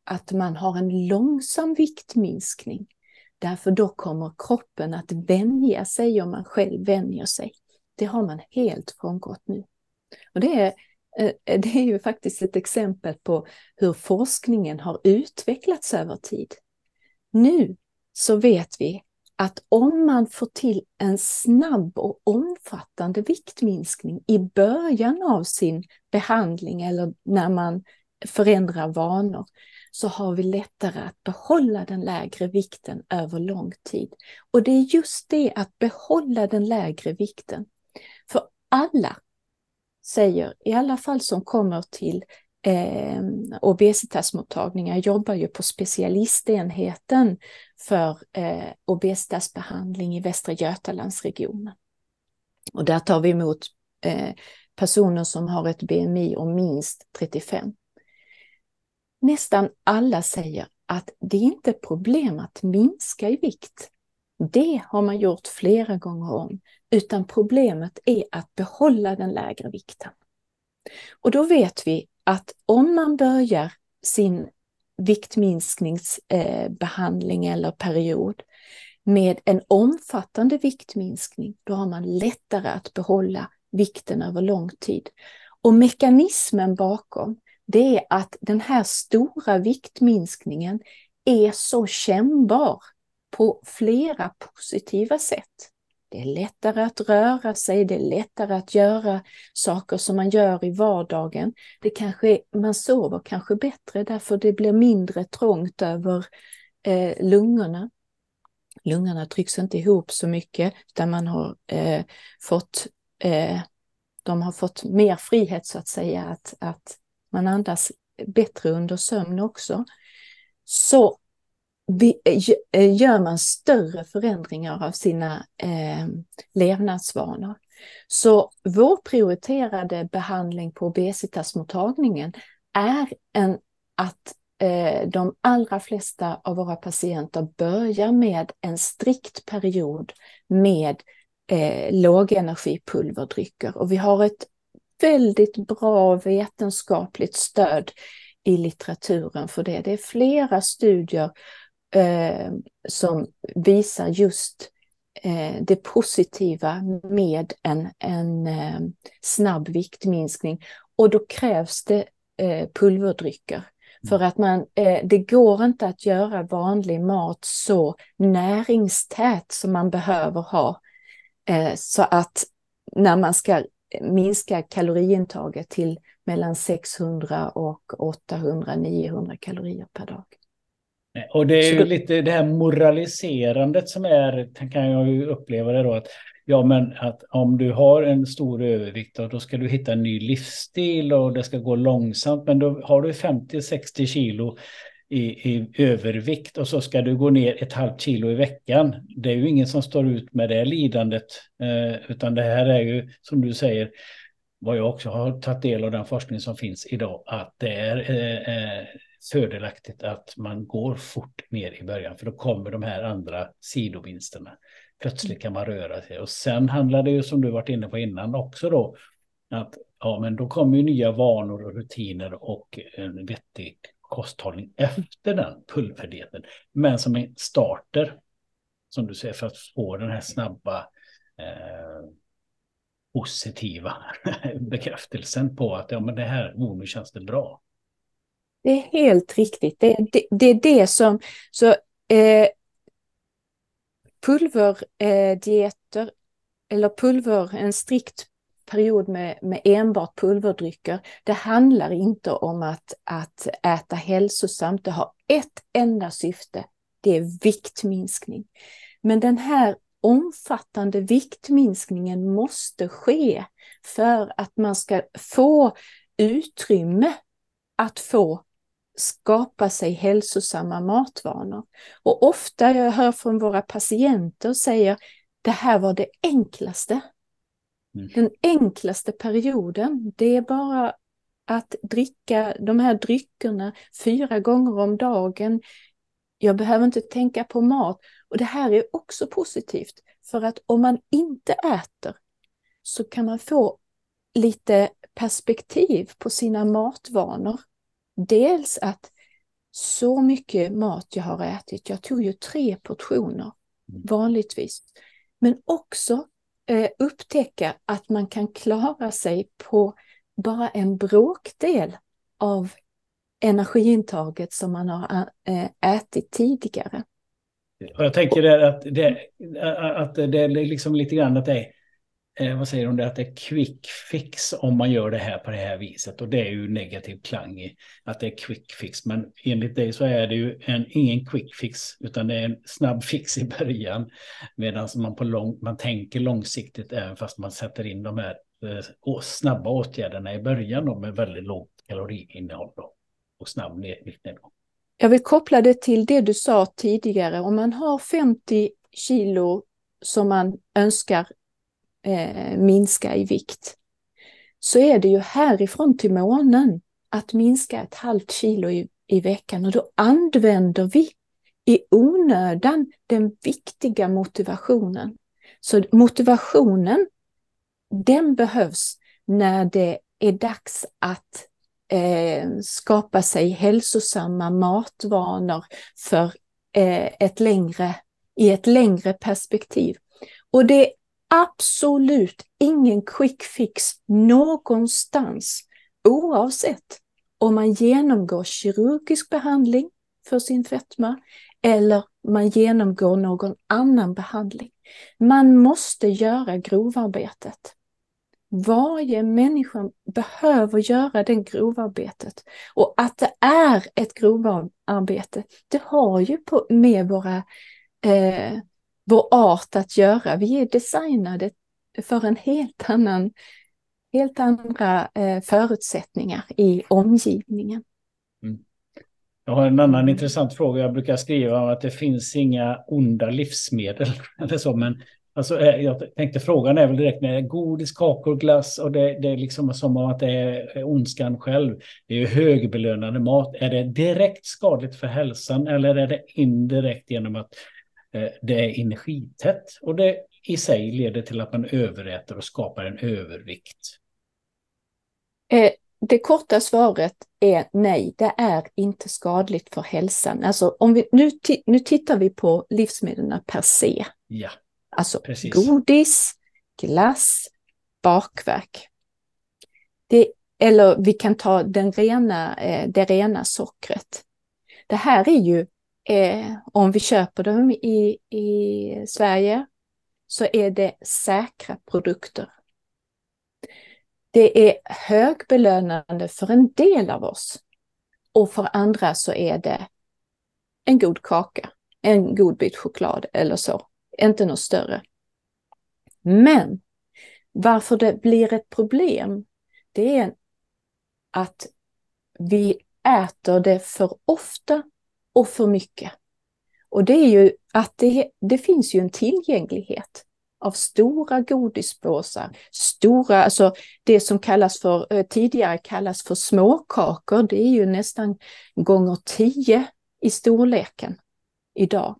att man har en långsam viktminskning. Därför då kommer kroppen att vänja sig om man själv vänjer sig. Det har man helt frångått nu. Och det är, Eh, eh, det är ju faktiskt ett exempel på hur forskningen har utvecklats över tid. Nu så vet vi att om man får till en snabb och omfattande viktminskning i början av sin behandling eller när man förändrar vanor så har vi lättare att behålla den lägre vikten över lång tid. Och det är just det att behålla den lägre vikten. För alla säger, i alla fall som kommer till eh, obesitasmottagningar, jobbar ju på specialistenheten för eh, obesitasbehandling i Västra Götalandsregionen. Och där tar vi emot eh, personer som har ett BMI om minst 35. Nästan alla säger att det är inte problem att minska i vikt. Det har man gjort flera gånger om, utan problemet är att behålla den lägre vikten. Och då vet vi att om man börjar sin viktminskningsbehandling eh, eller period med en omfattande viktminskning, då har man lättare att behålla vikten över lång tid. Och mekanismen bakom, det är att den här stora viktminskningen är så kännbar på flera positiva sätt. Det är lättare att röra sig, det är lättare att göra saker som man gör i vardagen. Det kanske, man sover kanske bättre därför det blir mindre trångt över eh, lungorna. Lungorna trycks inte ihop så mycket utan man har eh, fått eh, de har fått mer frihet så att säga att, att man andas bättre under sömn också. Så Eh, eh, gör man större förändringar av sina eh, levnadsvanor. Så vår prioriterade behandling på obesitasmottagningen är en, att eh, de allra flesta av våra patienter börjar med en strikt period med eh, lågenergipulverdrycker. Och vi har ett väldigt bra vetenskapligt stöd i litteraturen för det. Det är flera studier eh, som visar just eh, det positiva med en, en eh, snabb viktminskning. Och då krävs det eh, pulverdrycker. För att man, eh, det går inte att göra vanlig mat så näringstät som man behöver ha. Eh, så att när man ska minska kaloriintaget till mellan 600 och 800-900 kalorier per dag. Och det är ju lite det här moraliserandet som är, kan jag ju uppleva det då, att ja men att om du har en stor övervikt då ska du hitta en ny livsstil och det ska gå långsamt, men då har du 50-60 kilo i, i, övervikt och så ska du gå ner ett halvt kilo i veckan. Det är ju ingen som står ut med det lidandet, eh, utan det här är ju som du säger, vad jag också har tagit del av den forskning som finns idag, att det är eh, eh fördelaktigt att man går fort ner i början, för då kommer de här andra sidovinsterna. Plötsligt kan man röra sig och sen handlar det ju som du varit inne på innan också då, att ja, men då kommer ju nya vanor och rutiner och en vettig kosthållning efter den pulverdieten. Men som en starter, som du säger, för att få den här snabba eh, positiva bekräftelsen på att ja, men det här, oh, nu känns det bra. Det är helt riktigt. Det, det, det är det som... Så, eh, pulverdieter eh, eller pulver, en strikt period med, med enbart pulverdrycker. Det handlar inte om att, att äta hälsosamt. Det har ett enda syfte. Det är viktminskning. Men den här omfattande viktminskningen måste ske för att man ska få utrymme att få skapa sig hälsosamma matvanor. Och ofta jag hör från våra patienter säger det här var det enklaste. Mm. Den enklaste perioden, det är bara att dricka de här dryckerna fyra gånger om dagen. Jag behöver inte tänka på mat. Och det här är också positivt, för att om man inte äter så kan man få lite perspektiv på sina matvanor. Dels att så mycket mat jag har ätit, jag tog ju tre portioner mm. vanligtvis. Men också eh, upptäcka att man kan klara sig på bara en bråkdel av energiintaget som man har äh, ätit tidigare. Jag tänker att det, att det är liksom lite grann att det är eh, vad säger hon, det, att det är quick fix om man gör det här på det här viset. Och det är ju negativ klang i att det är quick fix. Men enligt dig så är det ju en, ingen quick fix, utan det är en snabb fix i början. Medan man, på lång, man tänker långsiktigt även fast man sätter in de här eh, snabba åtgärderna i början då, med väldigt lågt kaloriinnehåll då, och snabb viktnedgång. Jag vill koppla det till det du sa tidigare. Om man har 50 kilo som man önskar eh, minska i vikt, så är det ju härifrån till månen att minska ett halvt kilo i, i veckan och då använder vi i onödan den viktiga motivationen. Så motivationen, den behövs när det är dags att eh, skapa sig hälsosamma matvanor för eh, ett längre, i ett längre perspektiv. Och det absolut ingen quick fix någonstans, oavsett om man genomgår kirurgisk behandling för sin fetma eller man genomgår någon annan behandling. Man måste göra grovarbetet. Varje människa behöver göra det grovarbetet. Och att det är ett grovarbete, det har ju på, med våra eh, vår art att göra. Vi är designade för en helt annan, helt andra eh, förutsättningar i omgivningen. Mm. Jag har en annan intressant fråga. Jag brukar skriva om att det finns inga onda livsmedel. Eller så, men alltså, eh, jag tänkte frågan är väl direkt med godis, kakor, glass och det, det är liksom som att det är eh, ondskan själv. Det är ju högbelönande mat. Är det direkt skadligt för hälsan eller är det indirekt genom att det är energitätt och det i sig leder till att man överäter och skapar en övervikt. Eh, det korta svaret är nej, det är inte skadligt för hälsan. Alltså om vi, nu, nu tittar vi på livsmedlen per se. Ja, alltså precis. godis, glass, bakverk. Det, eller vi kan ta den rena, eh, det rena sockret. Det här är ju eh, om vi köper dem i, i Sverige så är det säkra produkter. Det är högbelönande för en del av oss och för andra så är det en god kaka, en god bit choklad eller så, inte något större. Men varför det blir ett problem, det är att vi äter det för ofta och för mycket. Och det är ju att det, det finns ju en tillgänglighet av stora godispåsar, stora, alltså det som kallas för, eh, tidigare kallas för småkakor, det är ju nästan gånger tio i storleken idag.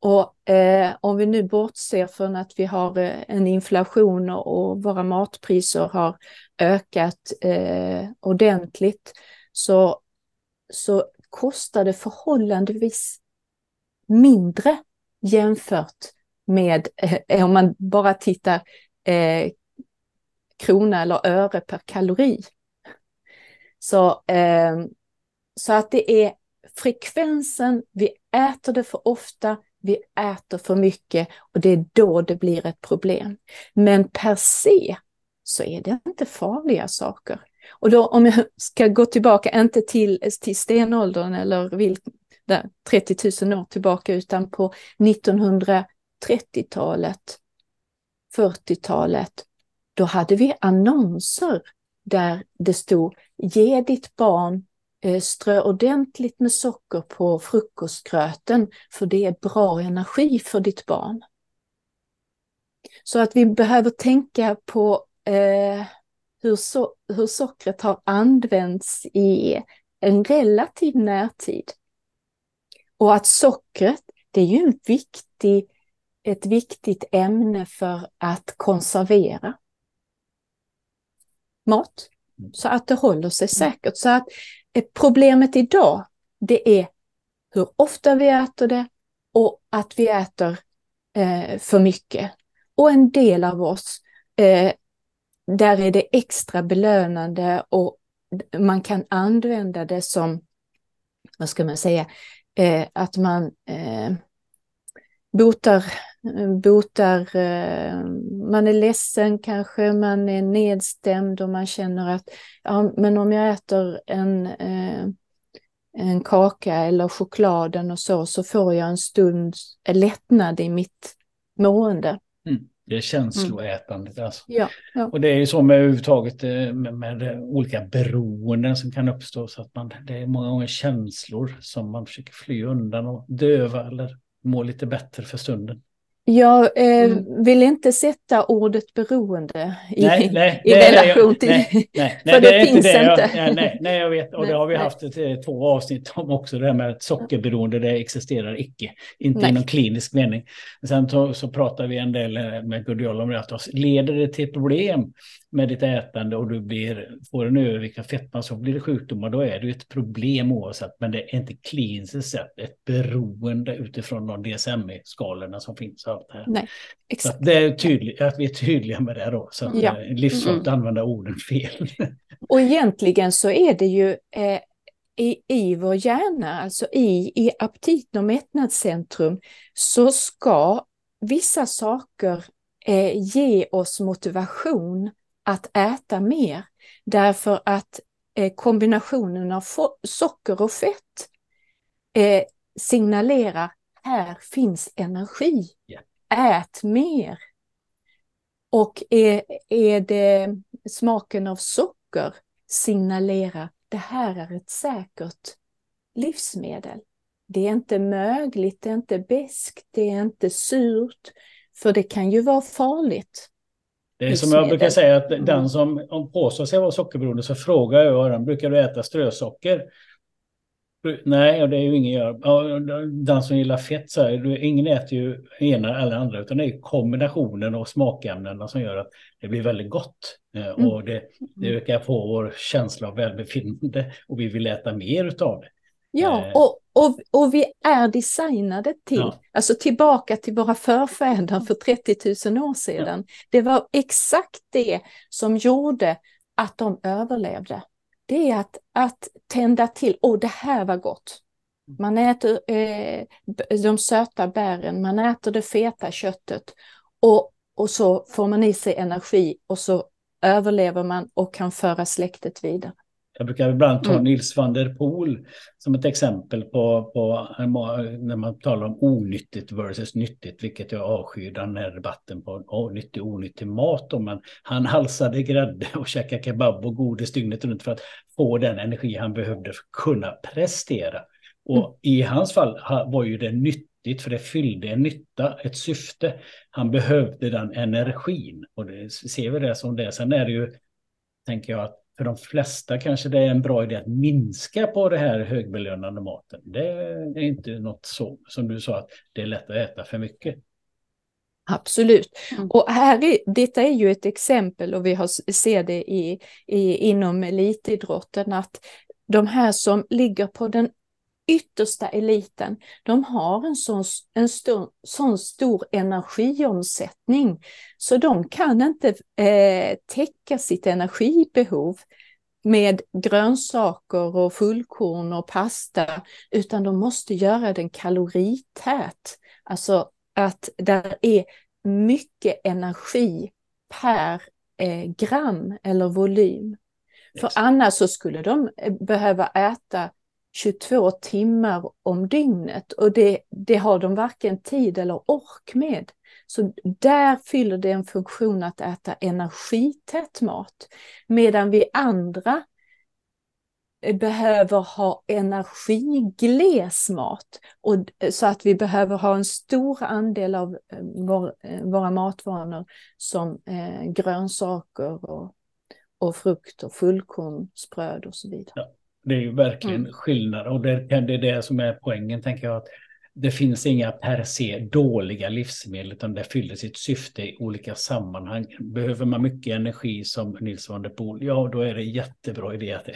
Och eh, om vi nu bortser från att vi har eh, en inflation och våra matpriser har ökat eh, ordentligt så, så kostar det förhållandevis mindre jämfört med eh, om man bara tittar eh, krona eller öre per kalori. Så, eh, så att det är frekvensen, vi äter det för ofta, vi äter för mycket och det är då det blir ett problem. Men per se så är det inte farliga saker. Och då om jag ska gå tillbaka, inte till, till stenåldern eller vilk, där, 30 000 år tillbaka, utan på 1930-talet, 40-talet, då hade vi annonser där det stod ge ditt barn eh, strö ordentligt med socker på frukostgröten för det är bra energi för ditt barn. Så att vi behöver tänka på eh, hur, so hur sockret har använts i en relativ närtid. Och att sockret, det är ju en viktig, ett viktigt ämne för att konservera mat så att det håller sig mm. säkert. Så att eh, problemet idag, det är hur ofta vi äter det och att vi äter eh, för mycket. Och en del av oss, eh, där är det extra belönande och man kan använda det som, vad ska man säga, eh, att man eh, botar, botar, eh, man är ledsen kanske, man är nedstämd och man känner att ja, men om jag äter en, eh, en kaka eller chokladen och så, så får jag en stunds lättnad i mitt mående. Mm. Det är känsloätandet alltså. Ja, ja. Och det är ju så med överhuvudtaget eh, med, med, olika beroenden som kan uppstå. Så att man, det är många gånger känslor som man försöker fly undan och döva eller må lite bättre för stunden. Jag eh, mm. vill inte sätta ordet beroende i, nej, nej, i nej, relation till... Nej, nej, för det, det finns det. inte. Jag, nej, nej, jag vet. Och det har vi haft ett, eh, två avsnitt om också. Det här med att sockerberoende, det existerar icke. Inte i någon klinisk mening. Sen så, så pratar vi en del eh, med Gudiol om det. Att leder det till problem med ditt ätande och du blir, får en övervikt av fetma så blir det sjukdomar, då är det ett problem oavsett. Men det är inte kliniskt sett ett beroende utifrån de DSM-skalorna som finns. Allt här. Nej, exakt. Det är tydligt, att vi är tydliga med det då, så att ja. Eh, livsfarligt mm. använda orden fel. Och egentligen så är det ju eh, i, i vår hjärna, alltså i, i aptiten och mättnadscentrum, så ska vissa saker eh, ge oss motivation att äta mer. Därför att eh, kombinationen av socker och fett eh, signalerar här finns energi. Yeah. Ät mer. Och är, är det smaken av socker signalerar det här är ett säkert livsmedel. Det är inte mögligt, det är inte beskt, det är inte surt, för det kan ju vara farligt. Det är som jag brukar säga att den mm. som påstår sig vara sockerberoende så frågar jag dem, brukar du äta strösocker? Nej, det är ju ingen gör. Den som gillar fett så här, ingen äter ju ena eller andra, utan det är kombinationen av smakämnena som gör att det blir väldigt gott. Eh, mm. Och det, det ökar på vår känsla av välbefinnande och vi vill äta mer utav det. Ja, eh. och, och, och vi är designade till, ja. alltså tillbaka till våra förfäder för 30 000 år sedan. Ja. Det var exakt det som gjorde att de överlevde. Det är att, att tända till, åh det här var gott. Man äter eh, de söta bären, man äter det feta köttet och, och så får man i sig energi och så överlever man och kan föra släktet vidare. Jag brukar ibland ta mm. Nils van der Poel som ett exempel på, på när man talar om onyttigt versus nyttigt, vilket jag avskyr den här debatten på oh, nyttig och onyttig mat. Då. Men han halsade grädde och käkade kebab och godis dygnet runt för att få den energi han behövde för att kunna prestera. Och mm. i hans fall var ju det nyttigt för det fyllde en nytta, ett syfte. Han behövde den energin och det ser vi det som det. Sen är det ju, tänker jag, att för de flesta kanske det är en bra idé att minska på det här högbelönande maten. Det är inte något så som du sa att det är lätt att äta för mycket. Absolut. Mm. Och här är, detta är ju ett exempel och vi har, ser det i, i, inom elitidrotten att de här som ligger på den yttersta eliten, de har en sån, en stor, sån stor energiomsättning så de kan inte eh, täcka sitt energibehov med grönsaker och fullkorn och pasta, utan de måste göra den kalorität. Alltså att där är mycket energi per eh, gram eller volym. För annars så skulle de eh, behöva äta 22 timmar om dygnet och det, det har de varken tid eller ork med. Så där fyller det en funktion att äta energität mat. Medan vi andra eh, behöver ha energigles mat. Och, eh, så att vi behöver ha en stor andel av eh, vår, våra matvanor som eh, grönsaker och, och frukt och fullkornsbröd och så vidare. Ja, det är ju verkligen mm. skillnad och det, det är det som är poängen tänker jag. att det finns inga per se dåliga livsmedel utan det fyller sitt syfte i olika sammanhang. Behöver man mycket energi som Nils van der Poel, ja då är det jättebra idé att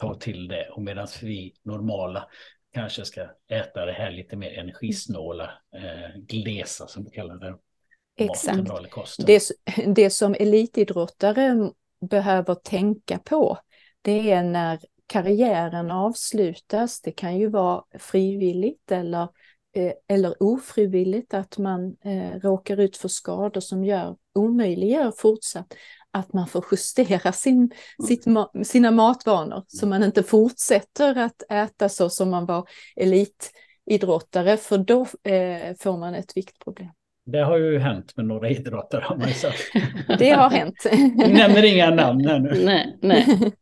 ta till det. Och medan vi normala kanske ska äta det här lite mer energisnåla, eh, glesa som vi kallar det. Exakt. Det, det som elitidrottare behöver tänka på, det är när karriären avslutas. Det kan ju vara frivilligt eller, eh, eller ofrivilligt att man eh, råkar ut för skador som gör omöjliggör fortsatt att man får justera sin, mm. sitt, sina matvanor så man inte fortsätter att äta så som man var elitidrottare för då eh, får man ett viktproblem. Det har ju hänt med några idrottare har man ju sagt. Det har hänt. Du nämner inga namn här nu. Nej, nej.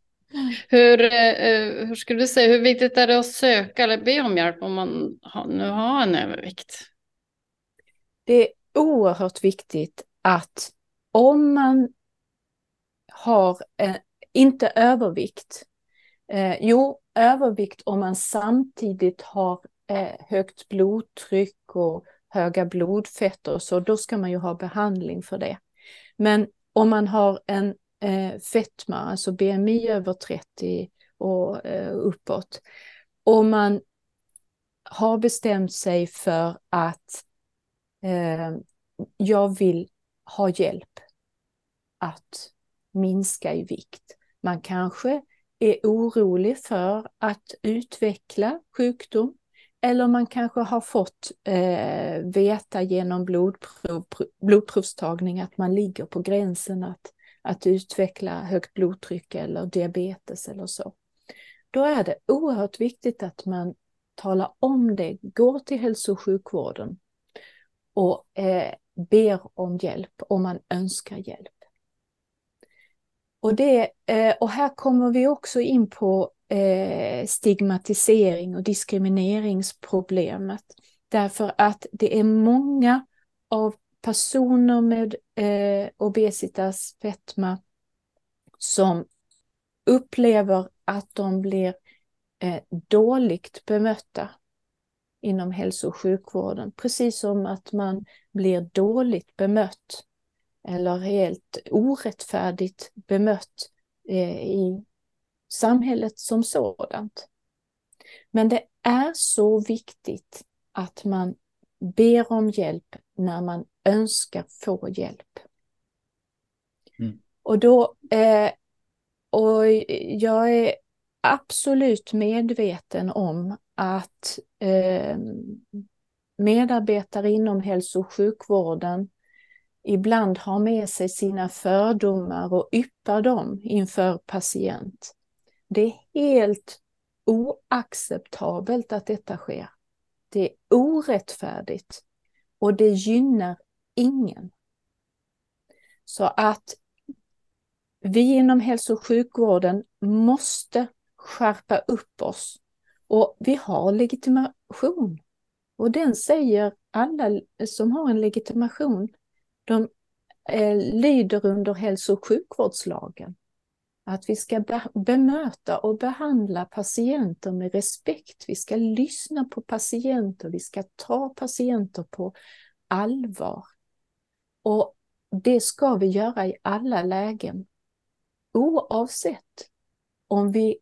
Hur, eh, eh, hur skulle du säga, hur viktigt är det att söka eller be om hjälp om man nu har en övervikt? Det är oerhört viktigt att om man har eh, inte övervikt. Eh, jo, övervikt om man samtidigt har eh, högt blodtryck och höga blodfetter och så, då ska man ju ha behandling för det. Men om man har en eh, fetma, alltså BMI över 30 och eh, uppåt, och man har bestämt sig för att eh, jag vill ha hjälp att minska i vikt. Man kanske är orolig för att utveckla sjukdom eller man kanske har fått eh, veta genom blodprov, blodprovstagning att man ligger på gränsen att, att utveckla högt blodtryck eller diabetes eller så. Då är det oerhört viktigt att man talar om det, går till hälso och sjukvården och eh, ber om hjälp om man önskar hjälp. Och, det, eh, och här kommer vi också in på eh, stigmatisering och diskrimineringsproblemet. Därför att det är många av personer med eh, obesitas, fetma, som upplever att de blir eh, dåligt bemötta inom hälso och sjukvården. Precis som att man blir dåligt bemött eller helt orättfärdigt bemött eh, i samhället som sådant. Men det är så viktigt att man ber om hjälp när man önskar få hjälp. Mm. Och då, eh, och jag är absolut medveten om att eh, medarbetare inom hälso och sjukvården ibland har med sig sina fördomar och yppar dem inför patient. Det är helt oacceptabelt att detta sker. Det är orättfärdigt och det gynnar ingen. Så att vi inom hälso och sjukvården måste skärpa upp oss. Och vi har legitimation. Och den säger alla som har en legitimation de eh, lyder under hälso och sjukvårdslagen. Att vi ska be bemöta och behandla patienter med respekt. Vi ska lyssna på patienter, vi ska ta patienter på allvar. Och det ska vi göra i alla lägen. Oavsett om vi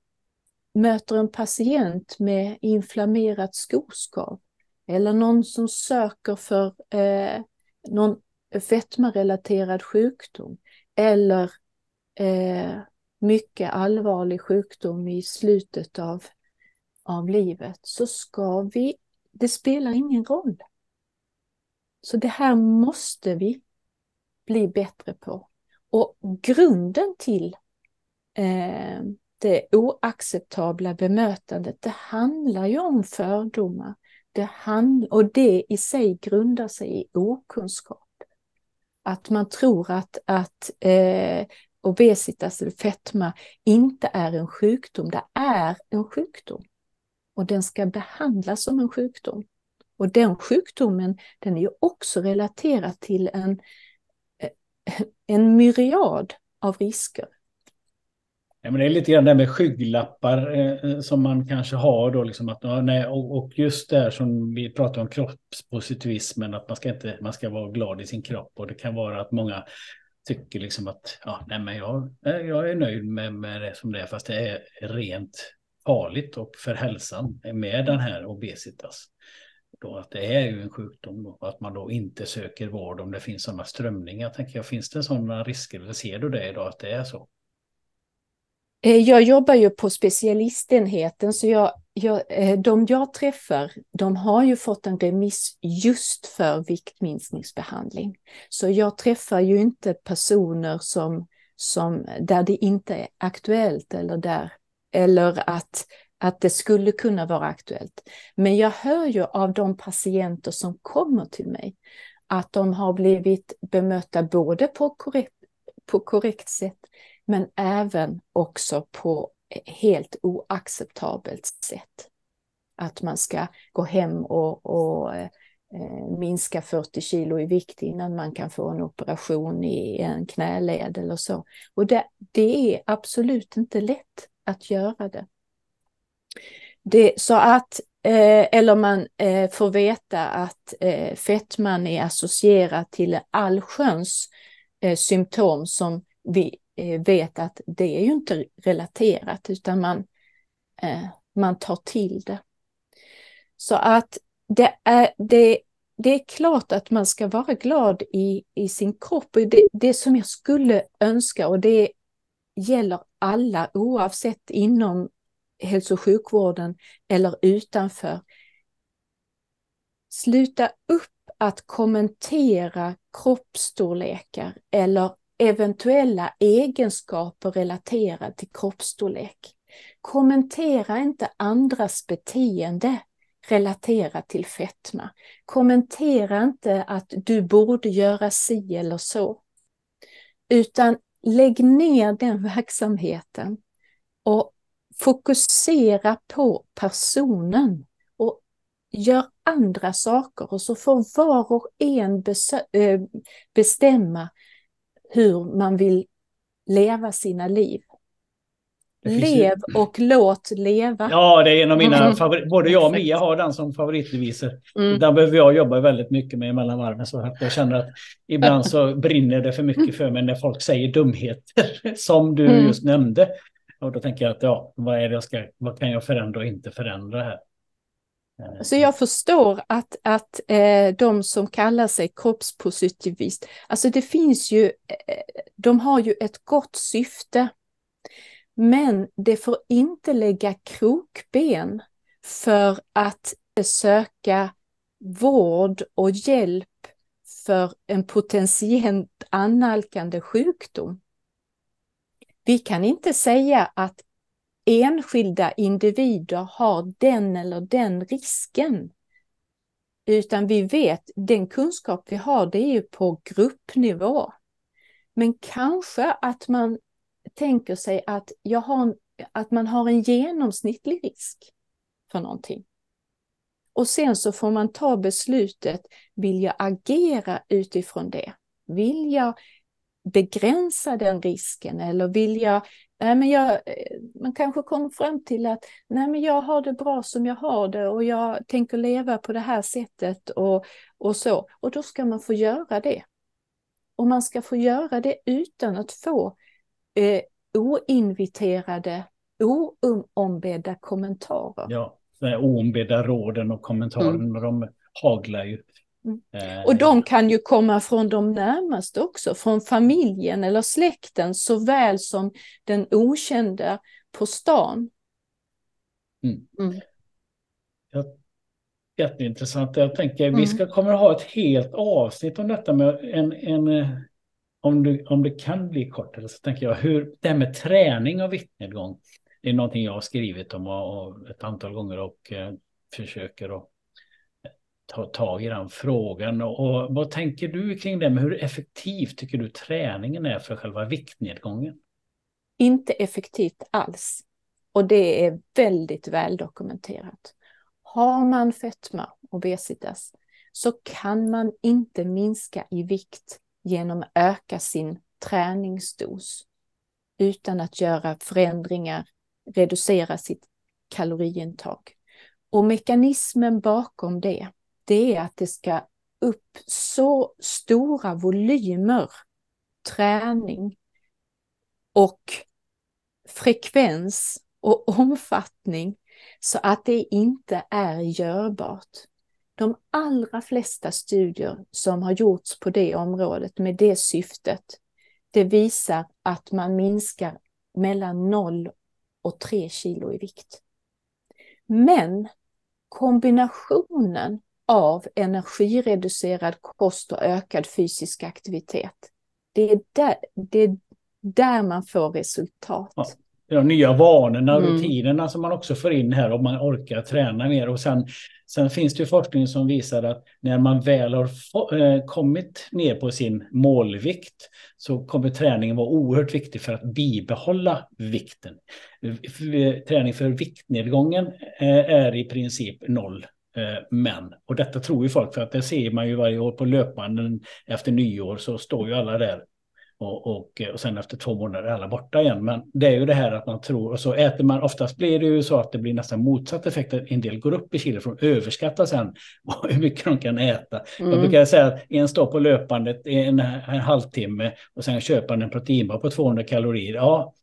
möter en patient med inflammerat skoskav eller någon som söker för eh, någon fetmarelaterad sjukdom eller eh, mycket allvarlig sjukdom i slutet av, av livet så ska vi, det spelar ingen roll. Så det här måste vi bli bättre på. Och grunden till eh, det oacceptabla bemötandet, det handlar ju om fördomar. Det hand och det i sig grundar sig i okunskap. Att man tror att, att eh, obesitas eller fetma inte är en sjukdom. Det är en sjukdom. Och den ska behandlas som en sjukdom. Och den sjukdomen den är ju också relaterad till en, eh, en myriad av risker. Ja, men det är lite grann det med skygglappar eh, eh, som man kanske har då, liksom att, ja, nej, och, och, just det här som vi pratar om kroppspositivismen, att man ska, inte, man ska vara glad i sin kropp och det kan vara att många tycker liksom att ja, nej, men jag, eh, jag är nöjd med, med det som det är, fast det är rent farligt och för hälsan med den här obesitas. Då att det är ju en sjukdom då, att man då inte söker vård om det finns sådana strömningar. Tänker jag, finns det sådana risker eller ser du det idag att det är så? Eh, jag jobbar ju på specialistenheten så jag, jag, eh, de jag träffar de har ju fått en remiss just för viktminskningsbehandling. Så jag träffar ju inte personer som, som, där det inte är aktuellt eller, där, eller att, att det skulle kunna vara aktuellt. Men jag hör ju av de patienter som kommer till mig att de har blivit bemötta både på korrekt, på korrekt sätt men även också på helt oacceptabelt sätt. Att man ska gå hem och, och eh, minska 40 kilo i vikt innan man kan få en operation i en knäled eller så. Och det, det är absolut inte lätt att göra det. det så att, eh, eller man eh, får veta att eh, fetman är associerat till allsköns eh, symptom som vi Eh, vet att det är ju inte relaterat utan man, eh, man tar till det. Så att det är, det, det är klart att man ska vara glad i, i sin kropp. Det, det som jag skulle önska och det gäller alla oavsett inom hälso och sjukvården eller utanför. Sluta upp att kommentera kroppsstorlekar eller eventuella egenskaper relaterade till kroppsstorlek. Kommentera inte andras beteende relaterat till fetma. Kommentera inte att du borde göra si eller så. Utan lägg ner den verksamheten och fokusera på personen och gör andra saker och så får var och en eh, bestämma hur man vill leva sina liv. Lev och låt leva. Ja, det är en av mina mm. favoriter. Både jag och Mia har den som favoritdeviser. Mm. Den behöver jag jobba väldigt mycket med mellan varven. Så jag känner att ibland så brinner det för mycket för mig när folk säger dumheter. Som du mm. just nämnde. Och då tänker jag att ja, vad är det jag ska, vad kan jag förändra och inte förändra här? Eh, Så jag förstår att, att eh, de som kallar sig kroppspositivist, alltså det finns ju, eh, de har ju ett gott syfte. Men det får inte lägga krokben för att söka vård och hjälp för en potentiellt annalkande sjukdom. Vi kan inte säga att enskilda individer har den eller den risken. Utan vi vet, den kunskap vi har det är ju på gruppnivå. Men kanske att man tänker sig att, jag har, att man har en genomsnittlig risk för någonting. Och sen så får man ta beslutet, vill jag agera utifrån det? Vill jag begränsa den risken eller vill jag Nej, men jag, man kanske kommer fram till att nej, men jag har det bra som jag har det och jag tänker leva på det här sättet och, och så. Och då ska man få göra det. Och man ska få göra det utan att få eh, oinviterade, oombedda kommentarer. Ja, oombedda råden och kommentarerna, mm. de haglar ju. Eh, och de kan ju komma från de närmaste också, från familjen eller släkten såväl som den okända på stan. Mm. Mm. Ja, jätteintressant. Jag tänker mm. vi ska kommer ha ett helt avsnitt om detta med en, en, om, du, om det kan bli kortare så tänker jag hur det här med träning av viktnedgång. Det är någonting jag har skrivit om och, och ett antal gånger och eh, försöker att ta tag i den frågan. Och, och, vad tänker du kring det? Men hur effektiv tycker du träningen är för själva viktnedgången? Inte effektivt alls. Och det är väldigt väl dokumenterat. Har man fetma, obesitas, så kan man inte minska i vikt genom att öka sin träningsdos utan att göra förändringar, reducera sitt kaloriintag. Och mekanismen bakom det, det är att det ska upp så stora volymer träning och frekvens och omfattning så att det inte är görbart. De allra flesta studier som har gjorts på det området med det syftet, det visar att man minskar mellan 0 och 3 kilo i vikt. Men kombinationen av energireducerad kost och ökad fysisk aktivitet, det är där, det är där man får resultat. Ja de nya vanorna, mm. rutinerna som man också får in här om man orkar träna mer. Och sen, sen finns det forskning som visar att när man väl har få, eh, kommit ner på sin målvikt så kommer träningen vara oerhört viktig för att bibehålla vikten. Träning för viktnedgången eh, är i princip noll eh, men, och detta tror ju folk för att det ser man ju varje år på löpbanden efter nyår så står ju alla där och, och, och sen efter två månader är alla borta igen. Men det är ju det här att man tror, och så äter man, oftast blir det ju så att det blir nästan motsatt effekt. En del går upp i kilo från överskatta sen hur mycket de kan äta. Mm. Jag brukar säga att en står på löpandet en, en halvtimme och sen köper man en proteinbar på 200 kalorier. Ja,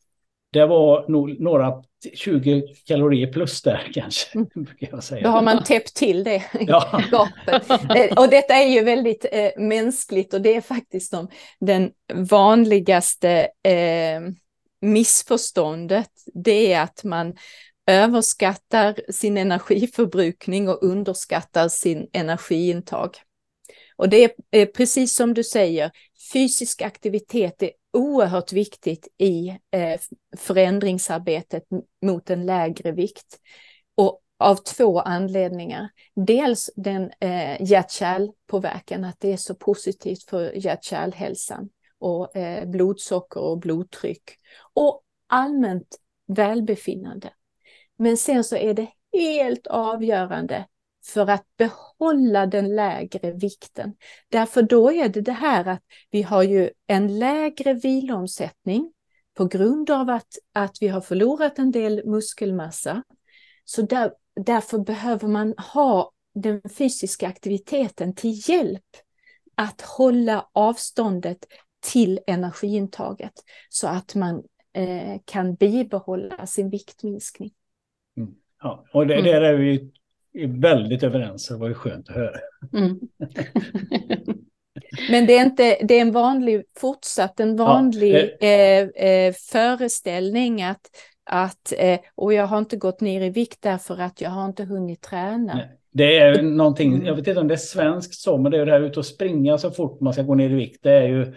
det var nog några 20 kalorier plus där kanske. Mm. Jag säga. Då har man täppt till det ja. gapet. Eh, och detta är ju väldigt eh, mänskligt och det är faktiskt de, den vanligaste eh, missförståndet. Det är att man överskattar sin energiförbrukning och underskattar sin energiintag. Och det är precis som du säger, fysisk aktivitet är oerhört viktigt i eh, förändringsarbetet mot en lägre vikt. Och av två anledningar. Dels den eh, hjärt-kärlpåverkan, att det är så positivt för hjärt-kärlhälsan och eh, blodsocker och blodtryck och allmänt välbefinnande. Men sen så är det helt avgörande för att behålla den lägre vikten. Därför då är det det här att vi har ju en lägre vilomsättning på grund av att, att vi har förlorat en del muskelmassa. Så där, därför behöver man ha den fysiska aktiviteten till hjälp att hålla avståndet till energiintaget så att man eh, kan bibehålla sin viktminskning. Mm. Ja, och det, mm. där är vi är väldigt överens. Det var ju skönt att höra. Mm. Men det är, inte, det är en vanlig, fortsatt en vanlig ja, eh, eh, föreställning att, att eh, och jag har inte gått ner i vikt därför att jag har inte hunnit träna. Nej. Det är någonting, mm. jag vet inte om det är svenskt så, men det är det här ute och springa så fort man ska gå ner i vikt. Det är ju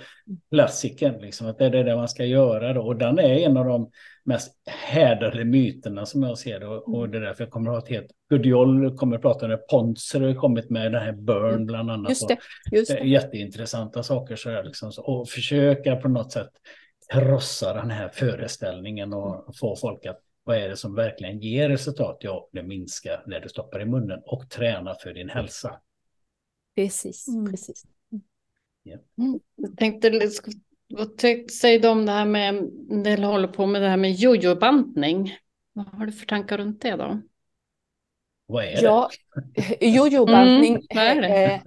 klassiken, liksom, att det är det man ska göra då. Och den är en av de mest härdade myterna som jag ser det. Och, och det är därför jag kommer att ha ett helt... Gudiol kommer att prata om det, Ponser har kommit med den här Burn mm. bland annat. Just det, just det. Jätteintressanta saker så där, liksom. Och försöka på något sätt krossa den här föreställningen och få folk att vad är det som verkligen ger resultat? Ja, det minskar när du stoppar i munnen och träna för din hälsa. Precis, mm. precis. Yeah. Mm. Jag tänkte, vad säger du om det här med, en del håller på med det här med jojobantning? Vad har du för tankar runt det då? Vad är det? Ja, jojobantning. Mm, det?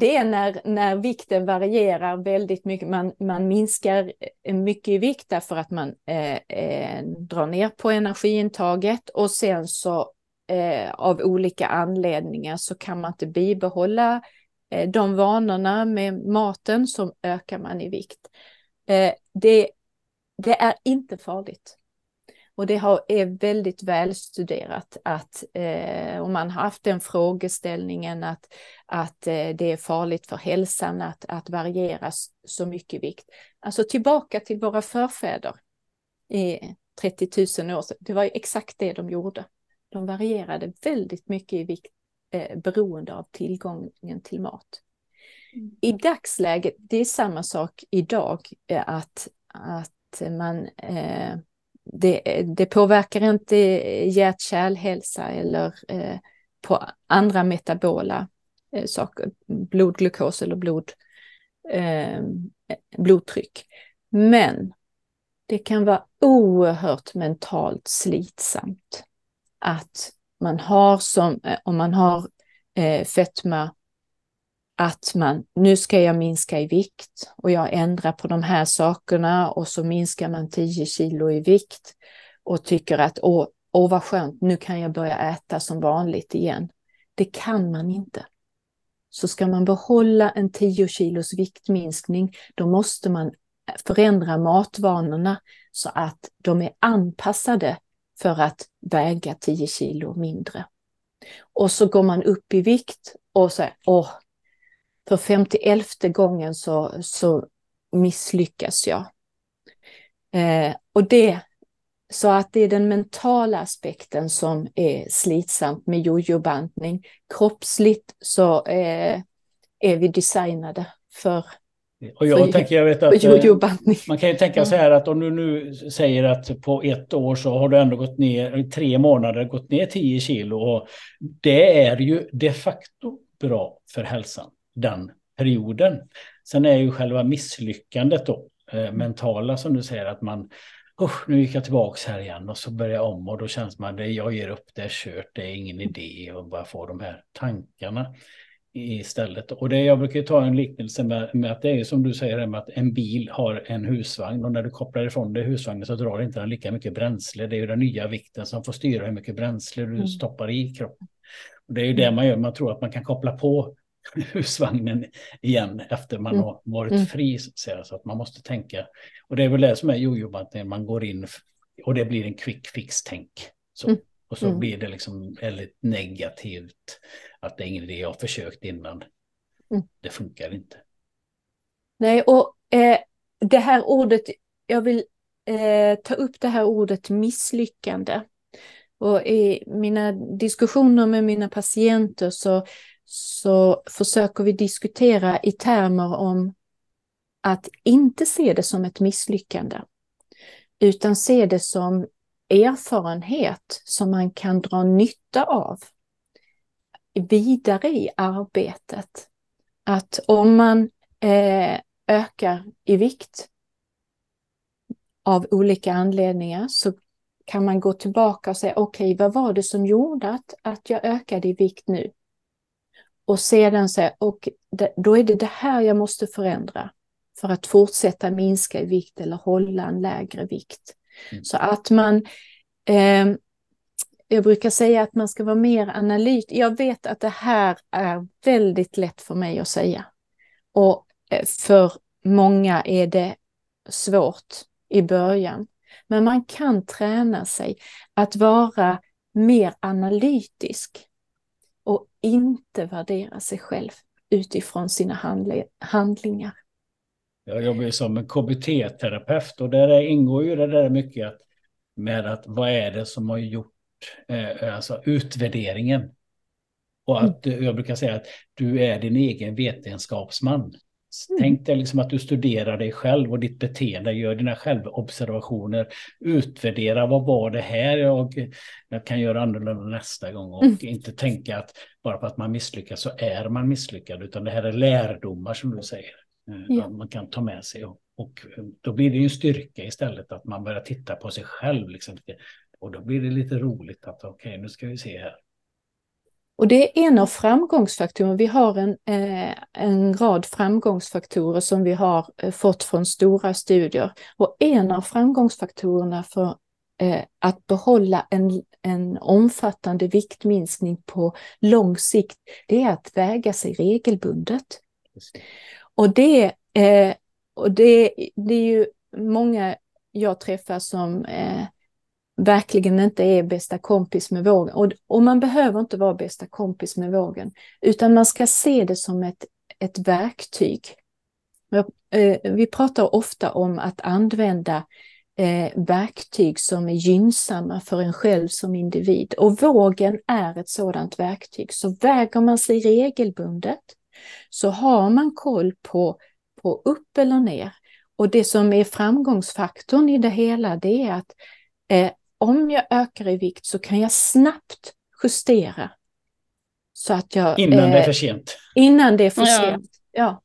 Det är när, när vikten varierar väldigt mycket. Man, man minskar eh, mycket i vikt därför att man eh, eh, drar ner på energiintaget och sen så eh, av olika anledningar så kan man inte bibehålla eh, de vanorna med maten som ökar man i vikt. Eh, det, det är inte farligt. Och det har, är väldigt välstuderat att eh, om man har haft den frågeställningen att, att eh, det är farligt för hälsan att, att variera så mycket vikt. Alltså tillbaka till våra förfäder i 30 000 år sedan. Det var ju exakt det de gjorde. De varierade väldigt mycket i vikt eh, beroende av tillgången till mat. Mm. I dagsläget, det är samma sak idag, eh, att, att man eh, det, det påverkar inte eh, hjärt-kärlhälsa eller eh, på andra metabola eh, saker, blodglukos eller blod, eh, blodtryck. Men det kan vara oerhört mentalt slitsamt att man har som, eh, om man har eh, fetma, att man, nu ska jag minska i vikt och jag ändrar på de här sakerna och så minskar man 10 kilo i vikt och tycker att åh, åh vad skönt, nu kan jag börja äta som vanligt igen. Det kan man inte. Så ska man behålla en 10 kilos viktminskning, då måste man förändra matvanorna så att de är anpassade för att väga 10 kilo mindre. Och så går man upp i vikt och säger, åh, för 51 gången så, så misslyckas jag. Eh, och det, så att det är den mentala aspekten som är slitsamt med jojobantning. Kroppsligt så eh, är vi designade för och jag tänker, jag vet att eh, man kan ju tänka så här att om du nu säger att på ett år så har du ändå gått ner, i tre månader gått ner 10 kilo och det är ju de facto bra för hälsan den perioden. Sen är ju själva misslyckandet då, eh, mentala som du säger, att man Usch, nu gick jag tillbaks här igen och så börjar jag om och då känns man det jag ger upp, det är kört, det är ingen idé och bara få de här tankarna istället. Och det jag brukar ta en liknelse med, med att det är som du säger med att en bil har en husvagn och när du kopplar ifrån dig husvagnen så drar inte den lika mycket bränsle. Det är ju den nya vikten som får styra hur mycket bränsle du mm. stoppar i kroppen. Och det är ju det man gör, man tror att man kan koppla på husvagnen igen efter man mm. har varit mm. fri. Så att, säga. så att man måste tänka. Och det är väl det som är jojo, att man går in och det blir en quick fix-tänk. Så. Mm. Och så mm. blir det liksom väldigt negativt. Att det är ingen idé, jag har försökt innan. Mm. Det funkar inte. Nej, och eh, det här ordet, jag vill eh, ta upp det här ordet misslyckande. Och i mina diskussioner med mina patienter så så försöker vi diskutera i termer om att inte se det som ett misslyckande, utan se det som erfarenhet som man kan dra nytta av vidare i arbetet. Att om man eh, ökar i vikt av olika anledningar så kan man gå tillbaka och säga okej, okay, vad var det som gjorde att, att jag ökade i vikt nu? Och sedan säga, och då är det det här jag måste förändra för att fortsätta minska i vikt eller hålla en lägre vikt. Mm. Så att man, eh, jag brukar säga att man ska vara mer analytisk. Jag vet att det här är väldigt lätt för mig att säga. Och eh, för många är det svårt i början. Men man kan träna sig att vara mer analytisk och inte värdera sig själv utifrån sina handlingar. Jag jobbar ju som en KBT-terapeut och där ingår ju det där mycket att, med att vad är det som har gjort eh, alltså utvärderingen. Och att mm. jag brukar säga att du är din egen vetenskapsman. Mm. Tänk dig liksom att du studerar dig själv och ditt beteende, gör dina självobservationer, utvärdera vad var det här jag, jag kan göra annorlunda nästa gång och mm. inte tänka att bara för att man misslyckas så är man misslyckad, utan det här är lärdomar som du säger, eh, ja. man kan ta med sig. Och, och, då blir det ju en styrka istället att man börjar titta på sig själv. Liksom. Och då blir det lite roligt att okej, okay, nu ska vi se här. Och det är en av framgångsfaktorerna. Vi har en, eh, en rad framgångsfaktorer som vi har eh, fått från stora studier. Och en av framgångsfaktorerna för eh, att behålla en, en omfattande viktminskning på lång sikt, det är att väga sig regelbundet. Och det, och det, det är ju många jag träffar som verkligen inte är bästa kompis med vågen. Och, och man behöver inte vara bästa kompis med vågen, utan man ska se det som ett, ett verktyg. Eh, vi pratar ofta om att använda eh, verktyg som är gynnsamma för en själv som individ. Och vågen är ett sådant verktyg. Så väger man sig regelbundet så har man koll på, på upp eller ner. Och det som är framgångsfaktorn i det hela det är att eh, om jag ökar i vikt så kan jag snabbt justera. Så att jag, innan eh, det är för sent. Innan det är för ja. sent. Ja.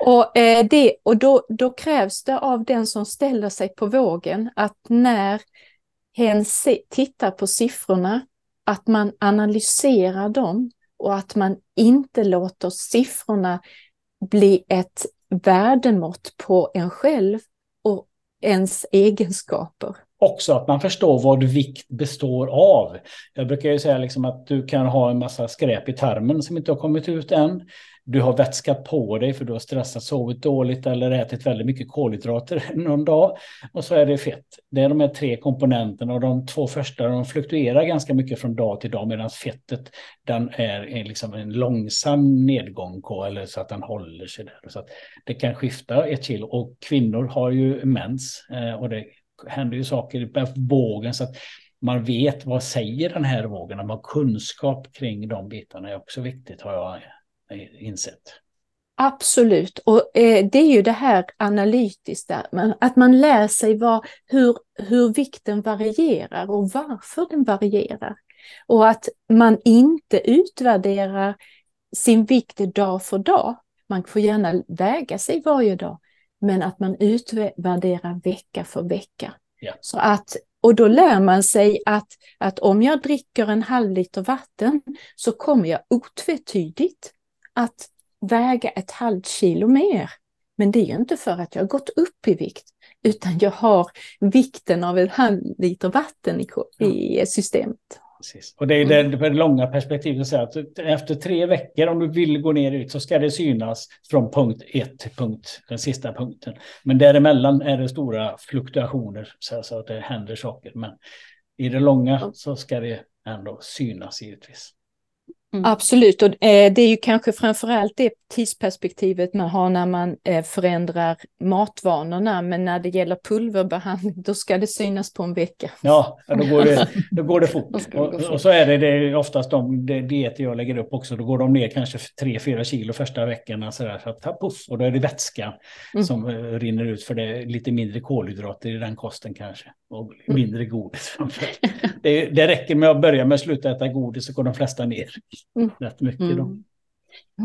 Och, eh, det, och då, då krävs det av den som ställer sig på vågen att när hen se, tittar på siffrorna, att man analyserar dem och att man inte låter siffrorna bli ett värdemått på en själv och ens egenskaper. Också att man förstår vad vikt består av. Jag brukar ju säga liksom att du kan ha en massa skräp i tarmen som inte har kommit ut än du har vätskat på dig för du har stressat, sovit dåligt eller ätit väldigt mycket kolhydrater någon dag. Och så är det fett. Det är de här tre komponenterna och de två första de fluktuerar ganska mycket från dag till dag medan fettet den är, liksom en långsam nedgång på eller så att den håller sig där. Så att det kan skifta ett kilo och kvinnor har ju mens eh, och det händer ju saker med vågen så att man vet vad säger den här vågen, man har kunskap kring de bitarna är också viktigt har jag eh, insett. Absolut, och eh, det är ju det här analytiska, att man lär sig vad, hur, hur vikten varierar och varför den varierar. Och att man inte utvärderar sin vikt dag för dag. Man får gärna väga sig varje dag, men att man utvärderar vecka för vecka. Ja. Så att, och då lär man sig att, att om jag dricker en halv liter vatten så kommer jag otvetydigt att väga ett halvt kilo mer. Men det är ju inte för att jag har gått upp i vikt, utan jag har vikten av en halv liter vatten i, i systemet. Precis. Och det är det, det långa perspektivet säga att efter tre veckor om du vill gå ner ut så ska det synas från punkt ett till punkt, den sista punkten. Men däremellan är det stora fluktuationer så, så att det händer saker. Men i det långa så ska det ändå synas givetvis. Mm. Absolut, och eh, det är ju kanske framförallt det tidsperspektivet man har när man eh, förändrar matvanorna, men när det gäller pulverbehandling då ska det synas på en vecka. Ja, då går det, då går det fort. och, och, så är det, det är oftast de dieter jag lägger upp också, då går de ner kanske 3-4 kilo första veckorna så där, så att, puff, och då är det vätska mm. som eh, rinner ut för det är lite mindre kolhydrater i den kosten kanske, och mm. mindre godis. det, det räcker med att börja med att sluta äta godis så går de flesta ner. Mm. Rätt mycket mm. då.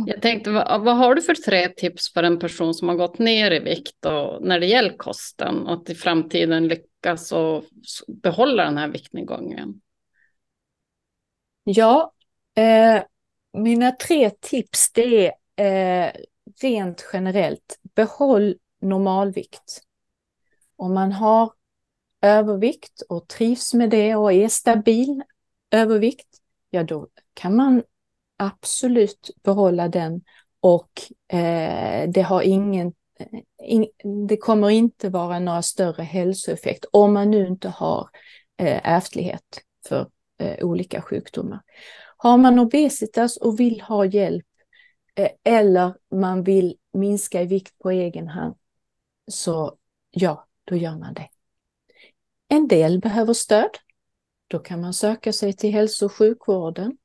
Jag tänkte, vad, vad, har du för tre tips för en person som har gått ner i vikt och när det gäller kosten? Att i framtiden lyckas och behålla den här viktnedgången? Ja, eh, mina tre tips det är eh, rent generellt, behåll normalvikt. Om man har övervikt och trivs med det och är stabil övervikt, ja då kan man absolut behålla den och eh, det har ingen eh, in, det kommer inte vara några större hälsoeffekt om man nu inte har eh, ärftlighet för eh, olika sjukdomar. Har man obesitas och vill ha hjälp eh, eller man vill minska i vikt på egen hand så ja, då gör man det. En del behöver stöd. Då kan man söka sig till hälso och sjukvården.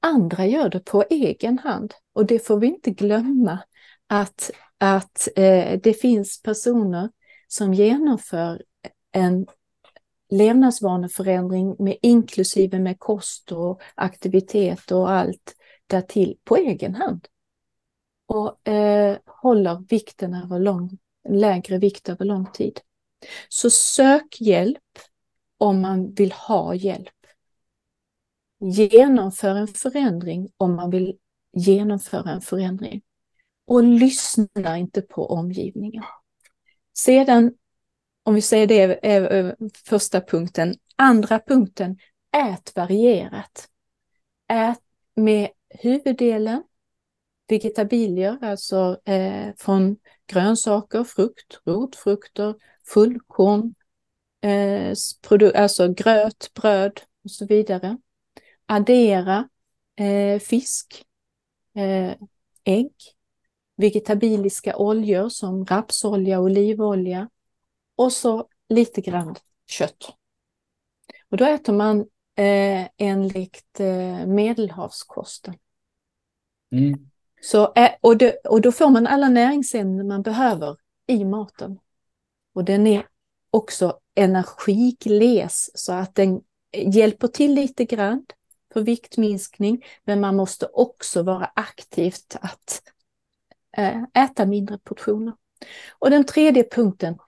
Andra gör det på egen hand och det får vi inte glömma att, att eh, det finns personer som genomför en levnadsvaneförändring med inklusive med kost och aktivitet och allt därtill på egen hand. Och eh, håller vikten över lång, lägre vikt över lång tid. Så sök hjälp om man vill ha hjälp. Genomför en förändring om man vill genomföra en förändring. Och lyssna inte på omgivningen. Sedan, om vi säger det är första punkten. Andra punkten, ät varierat. Ät med huvuddelen vegetabilier, alltså eh, från grönsaker, frukt, rotfrukter, fullkorn, eh, alltså gröt, bröd och så vidare. Addera eh, fisk, eh, ägg, vegetabiliska oljor som rapsolja och olivolja och så lite grann kött. Och då äter man eh, enligt eh, medelhavskosten. Mm. Så, eh, och, det, och då får man alla näringsämnen man behöver i maten. Och den är också energigles så att den hjälper till lite grann för viktminskning. Men man måste också vara aktivt att eh, äta mindre portioner. Och den tredje punkten,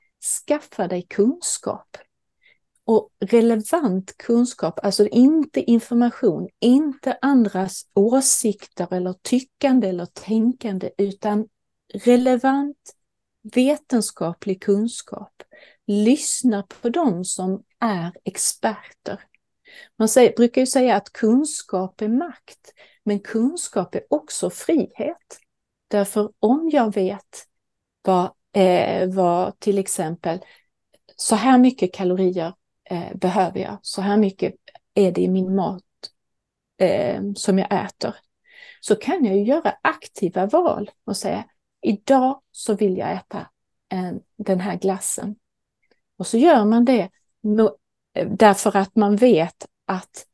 skaffa dig kunskap. Och relevant kunskap, alltså inte information, inte andras åsikter eller tyckande eller tänkande, utan relevant vetenskaplig kunskap. Lyssna på dem som är experter. Man säger, brukar ju säga att kunskap är makt, men kunskap är också frihet. Därför om jag vet vad, eh, vad till exempel, så här mycket kalorier eh, behöver jag, så här mycket är det i min mat eh, som jag äter, så kan jag ju göra aktiva val och säga idag så vill jag äta en, den här glassen. Och så gör man det därför att man vet att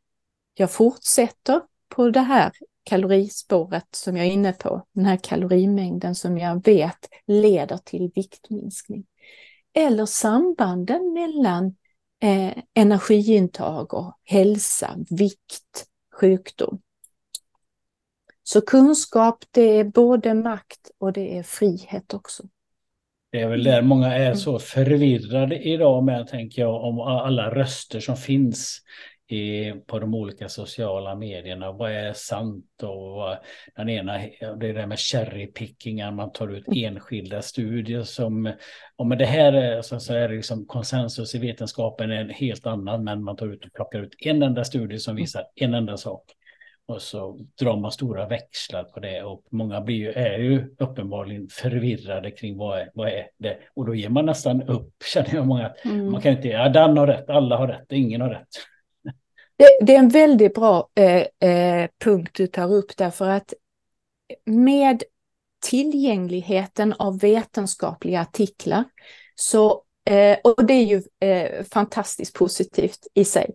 jag fortsätter på det här kalorispåret som jag är inne på, den här kalorimängden som jag vet leder till viktminskning. Eller sambanden mellan eh, energiintag och hälsa, vikt, sjukdom. Så kunskap, det är både makt och det är frihet också. Det är väl där många är så förvirrade idag med, tänker jag, om alla röster som finns i, på de olika sociala medierna. Vad är sant och vad, den ena, det är det med cherrypicking, man tar ut enskilda studier som, om det här är, så, så är det liksom konsensus i vetenskapen är en helt annan, men man tar ut och plockar ut en enda studie som visar en enda sak. Och så drar man stora växlar på det och många blir ju, är ju uppenbarligen förvirrade kring vad är, vad är det. Och då ger man nästan upp, känner jag många. Mm. Man kan inte, ja Dan har rätt, alla har rätt, ingen har rätt. Det, det är en väldigt bra eh, eh, punkt du tar upp därför att med tillgängligheten av vetenskapliga artiklar så, eh, och det är ju eh, fantastiskt positivt i sig.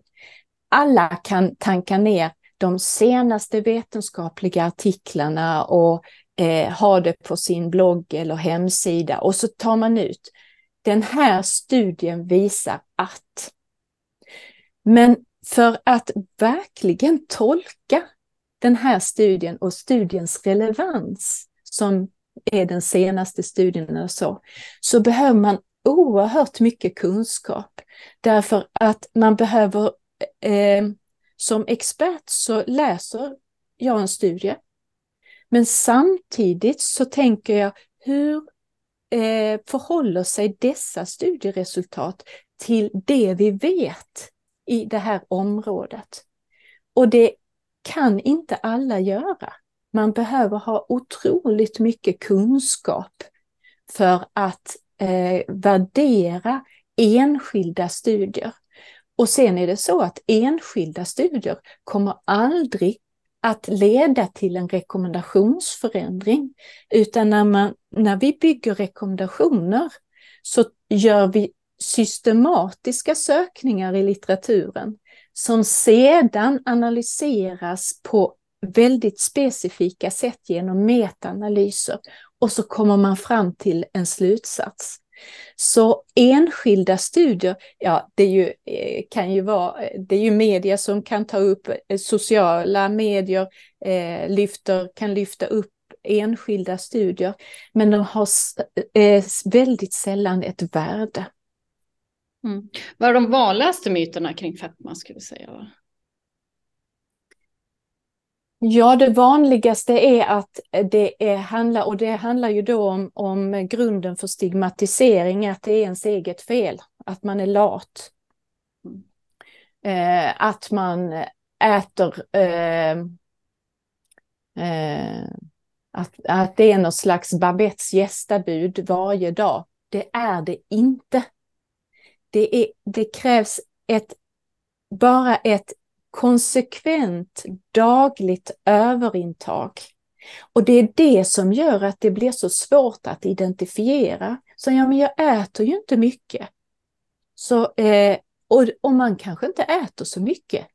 Alla kan tanka ner de senaste vetenskapliga artiklarna och eh, ha det på sin blogg eller hemsida och så tar man ut den här studien visar att. Men för att verkligen tolka den här studien och studiens relevans som är den senaste studien och så, så behöver man oerhört mycket kunskap. Därför att man behöver eh, som expert så läser jag en studie. Men samtidigt så tänker jag hur eh, förhåller sig dessa studieresultat till det vi vet i det här området? Och det kan inte alla göra. Man behöver ha otroligt mycket kunskap för att eh, värdera enskilda studier. Och sen är det så att enskilda studier kommer aldrig att leda till en rekommendationsförändring. Utan när, man, när vi bygger rekommendationer så gör vi systematiska sökningar i litteraturen som sedan analyseras på väldigt specifika sätt genom metaanalyser och så kommer man fram till en slutsats. Så enskilda studier, ja det är ju, eh, kan ju vara, eh, det är ju media som kan ta upp, eh, sociala medier eh, lyfter, kan lyfta upp enskilda studier, men de har eh, väldigt sällan ett värde. Mm. Vad är de vanligaste myterna kring fetma skulle du säga? Ja, det vanligaste är att det är, handlar, och det handlar ju då om, om grunden för stigmatisering, att det är ens eget fel, att man är lat. Eh, att man äter, eh, eh, att, att det är något slags Babettes gästabud varje dag. Det är det inte. Det, är, det krävs ett, bara ett konsekvent dagligt överintag. Och det är det som gör att det blir så svårt att identifiera. Så ja, men jag äter ju inte mycket. Så, eh, och, och man kanske inte äter så mycket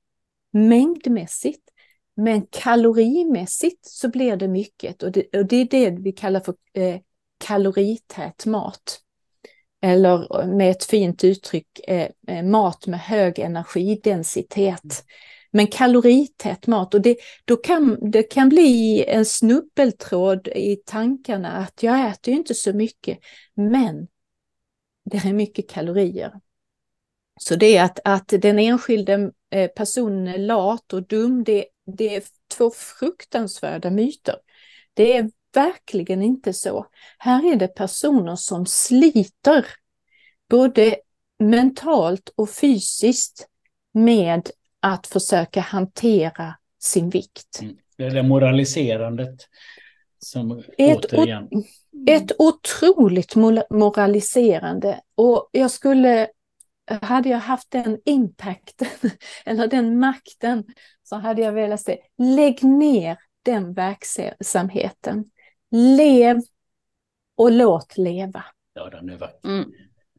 mängdmässigt. Men kalorimässigt så blir det mycket och det, och det är det vi kallar för eh, kalorität mat. Eller med ett fint uttryck, eh, eh mat med hög energidensitet. Men kalorität mat, och det, då kan, det kan bli en snubbeltråd i tankarna att jag äter ju inte så mycket, men det är mycket kalorier. Så det är att, att den enskilde eh, personen är lat och dum, det, det är två fruktansvärda myter. Det är verkligen inte så. Här är det personer som sliter både mentalt och fysiskt med att försöka hantera sin vikt. Mm. Det är det moraliserandet som ett, återigen... Ett otroligt moraliserande och jag skulle hade jag haft den impacten eller den makten så hade jag velat säga lägg ner den verksamheten. Lev och låt leva. Ja, den är vacker. Mm.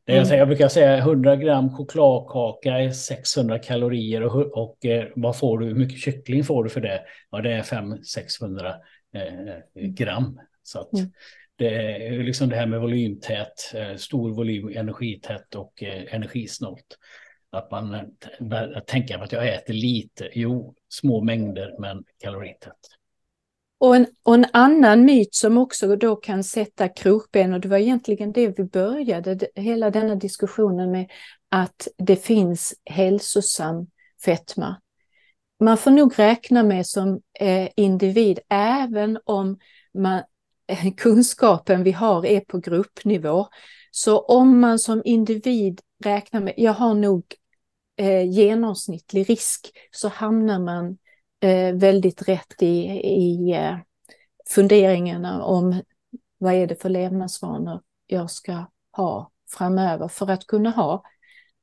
Det jag, säger, jag brukar säga 100 gram chokladkaka är 600 kalorier och, och eh, vad får du, hur mycket kyckling får du för det? Ja, det är 500-600 eh, gram. Så att, mm. Det är liksom det här med volymtät, eh, stor volym, energität och eh, energisnålt. Att man eh, tänker att jag äter lite, jo, små mängder men kaloritätt. Och en, och en annan myt som också då kan sätta krokben, och det var egentligen det vi började hela denna diskussionen med, att det finns hälsosam fetma. Man får nog räkna med som eh, individ, även om man, eh, kunskapen vi har är på gruppnivå. Så om man som individ räknar med, jag har nog eh, genomsnittlig risk, så hamnar man väldigt rätt i, i eh, funderingarna om vad är det för levnadsvanor jag ska ha framöver för att kunna ha,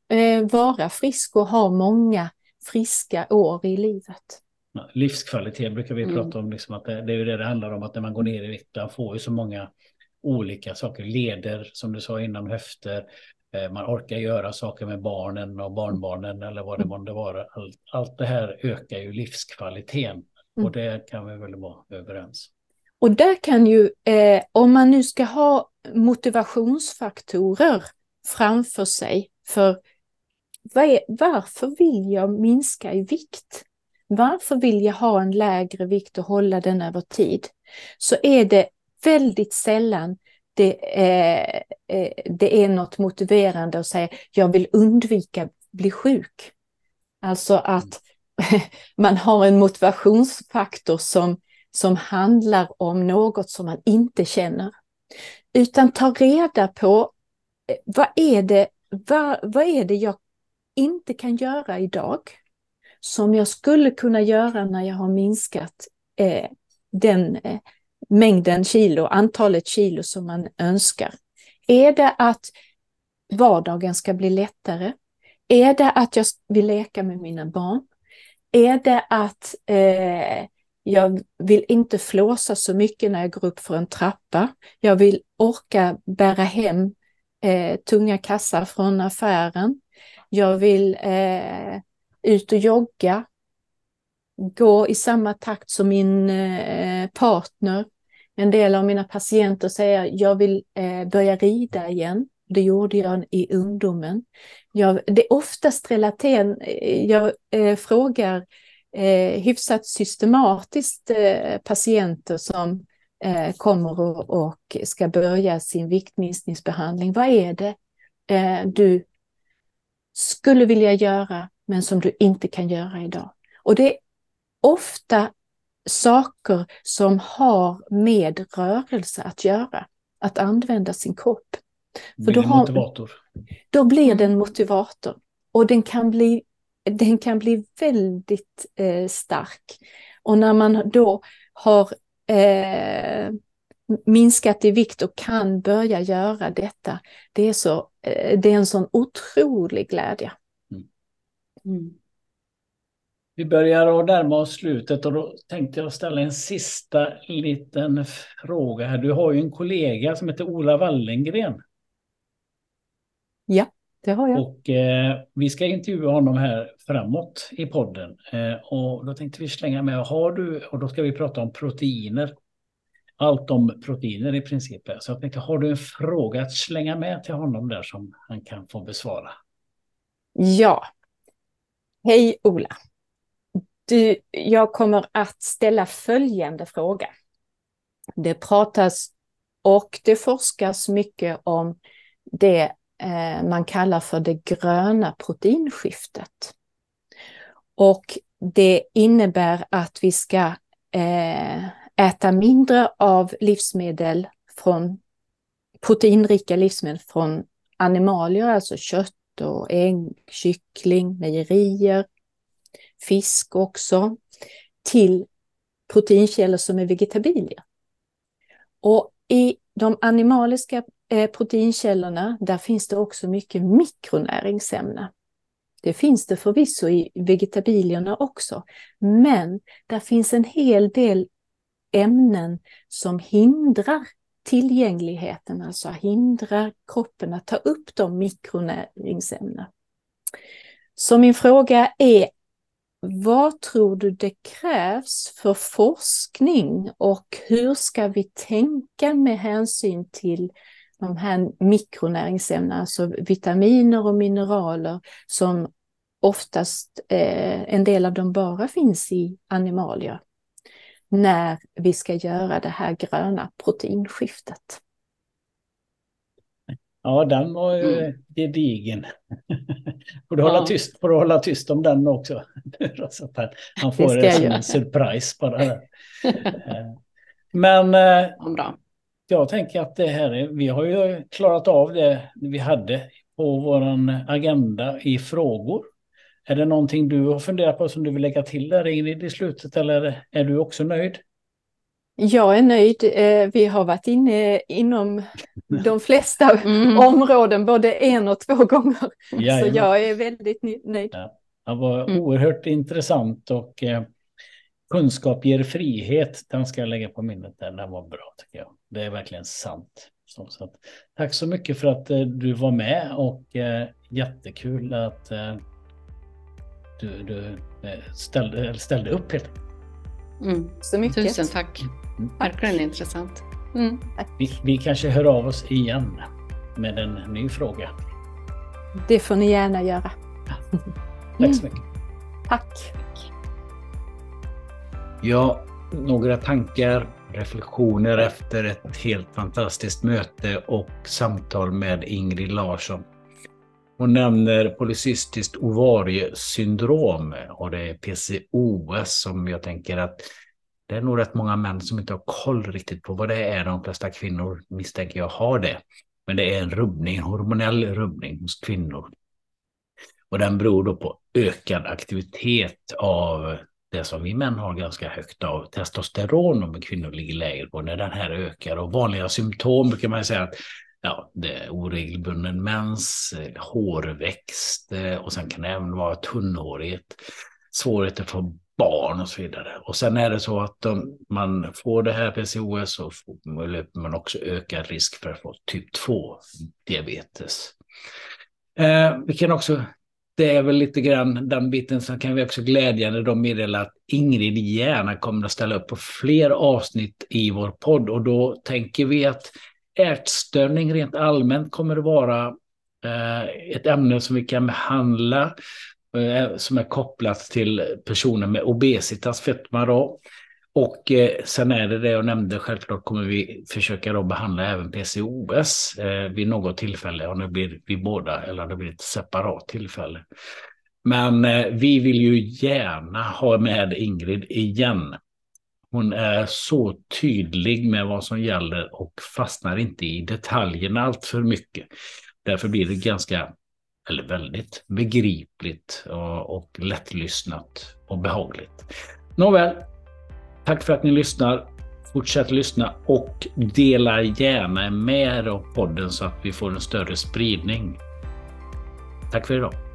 eh, vara frisk och ha många friska år i livet livskvalitet brukar vi mm. prata om, liksom att det, det, är ju det det handlar om, att när man går ner i vikt, man får ju så många olika saker, leder som du sa innan, höfter, eh, man orkar göra saker med barnen och barnbarnen eller vad det mm. månde vara. Allt, allt det här ökar ju livskvaliteten mm. och det kan vi väl vara överens. Och där kan ju, eh, om man nu ska ha motivationsfaktorer framför sig för är, varför vill jag minska i vikt? varför vill jag ha en lägre vikt och hålla den över tid? Så är det väldigt sällan det är, eh, det är något motiverande att säga jag vill undvika bli sjuk. Alltså att man har en motivationsfaktor som, som handlar om något som man inte känner. Utan ta reda på eh, vad är det, vad, vad är det jag inte kan göra idag? som jag skulle kunna göra när jag har minskat eh, den eh, mängden kilo, antalet kilo som man önskar. Är det att vardagen ska bli lättare? Är det att jag vill leka med mina barn? Är det att eh, jag vill inte flåsa så mycket när jag går upp för en trappa. Jag vill orka bära hem eh, tunga kassar från affären. Jag vill eh, ut och jogga, gå i samma takt som min eh, partner. En del av mina patienter säger jag vill eh, börja rida igen. Det gjorde jag i ungdomen. Jag, det är oftast relaterat, eh, jag eh, frågar eh, hyfsat systematiskt eh, patienter som eh, kommer och, och, ska börja sin viktminskningsbehandling. Vad är det eh, du skulle vilja göra men som du inte kan göra idag. Och det är ofta saker som har med rörelse att göra, att använda sin kropp. För då, har, då blir det en motivator och den kan bli, den kan bli väldigt eh, stark. Och när man då har eh, minskat i vikt och kan börja göra detta. Det är, så, eh, det är en sån otrolig glädje. Mm. Vi börjar att närma oss slutet och då tänkte jag ställa en sista liten fråga här. Du har ju en kollega som heter Ola Wallengren. Ja, det har jag. Och eh, vi ska intervjua honom här framåt i podden. Eh, och då tänkte vi slänga med, har du, och då ska vi prata om proteiner. Allt om proteiner i princip. Så jag tänkte, har du en fråga att slänga med till honom där som han kan få besvara? Ja. Hej Ola. Du, jag kommer att ställa följande fråga. Det pratas och det forskas mycket om det eh, man kallar för det gröna proteinskiftet. Och det innebär att vi ska eh, äta mindre av livsmedel från proteinrika livsmedel från animalier, alltså kött och ägg, kyckling, mejerier, fisk också, till proteinkällor som är vegetabilier. Och i de animaliska eh, proteinkällorna, där finns det också mycket mikronäringsämnen. Det finns det förvisso i vegetabilierna också, men där finns en hel del ämnen som hindrar tillgängligheten, alltså hindrar kroppen att ta upp de mikronäringsämnena. Så min fråga är, vad tror du det krävs för forskning och hur ska vi tänka med hänsyn till de här mikronäringsämnena, alltså vitaminer och mineraler som oftast eh, en del av dem bara finns i animalier när vi ska göra det här gröna proteinskiftet. Ja, den var ju mm. gedigen. får, du ja. hålla tyst, får du hålla tyst om den också. Han får det, det som en surprise bara. Eh, men eh, ja, jag tänker att det här är, vi har ju klarat av det vi hade på vår agenda i frågor. Är det någonting du har funderat på som du vill lägga till där Ingrid i slutet eller är du också nöjd? Jag är nöjd. Eh, vi har varit inne inom de flesta mm. områden både en och två gånger. Jajamän. Så jag är väldigt nöjd. Ja, det var mm. oerhört intressant och eh, kunskap ger frihet. Den ska jag lägga på minnet där. Den var bra tycker jag. Det är verkligen sant. Så, så att, tack så mycket för att eh, du var med och eh, jättekul att du, du ställde, ställde upp helt mm. Så mycket. Tusen tack. Mm. Verkligen intressant. Mm. Vi, vi kanske hör av oss igen med en ny fråga. Det får ni gärna göra. Ja. Tack så mycket. Tack. Ja, några tankar, reflektioner efter ett helt fantastiskt möte och samtal med Ingrid Larsson. Hon nämner polycystiskt ovariesyndrom och det är PCOS som jag tänker att det är nog rätt många män som inte har koll riktigt på vad det är. De flesta kvinnor misstänker jag har det. Men det är en rubbning, en hormonell rubbning hos kvinnor. Och den beror då på ökad aktivitet av det som vi män har ganska högt av testosteron Om kvinnor ligger lägre på. När den här ökar och vanliga symptom brukar man säga att ja, det är oregelbunden mens, eh, hårväxt eh, och sen kan det även vara tunnhårighet, svårigheter för barn och så vidare. Och sen är det så att om man får det här PCOS så löper man också ökad risk för att få typ 2 diabetes. Eh, vi kan också, det är väl lite grann den biten, så kan vi också glädjande då meddela att Ingrid gärna kommer att ställa upp på fler avsnitt i vår podd och då tänker vi att ätstörning rent allmänt kommer att vara eh, ett ämne som vi kan behandla eh, som är kopplat till personer med obesitas, fetma då. Och eh, sen är det det jag nämnde, självklart kommer vi försöka då behandla även PCOS vid något tillfälle, om det blir vid båda eller om det blir ett separat tillfälle. Men vi vill ju gärna ha med Ingrid igen. Hon är så tydlig med vad som gäller och fastnar inte i detaljerna allt för mycket. Därför blir det ganska, eller väldigt begripligt och, och lättlyssnat och behagligt. Nåväl, tack för att ni lyssnar. Fortsätt lyssna och dela gärna med er av podden så att vi får en större spridning. Tack för idag.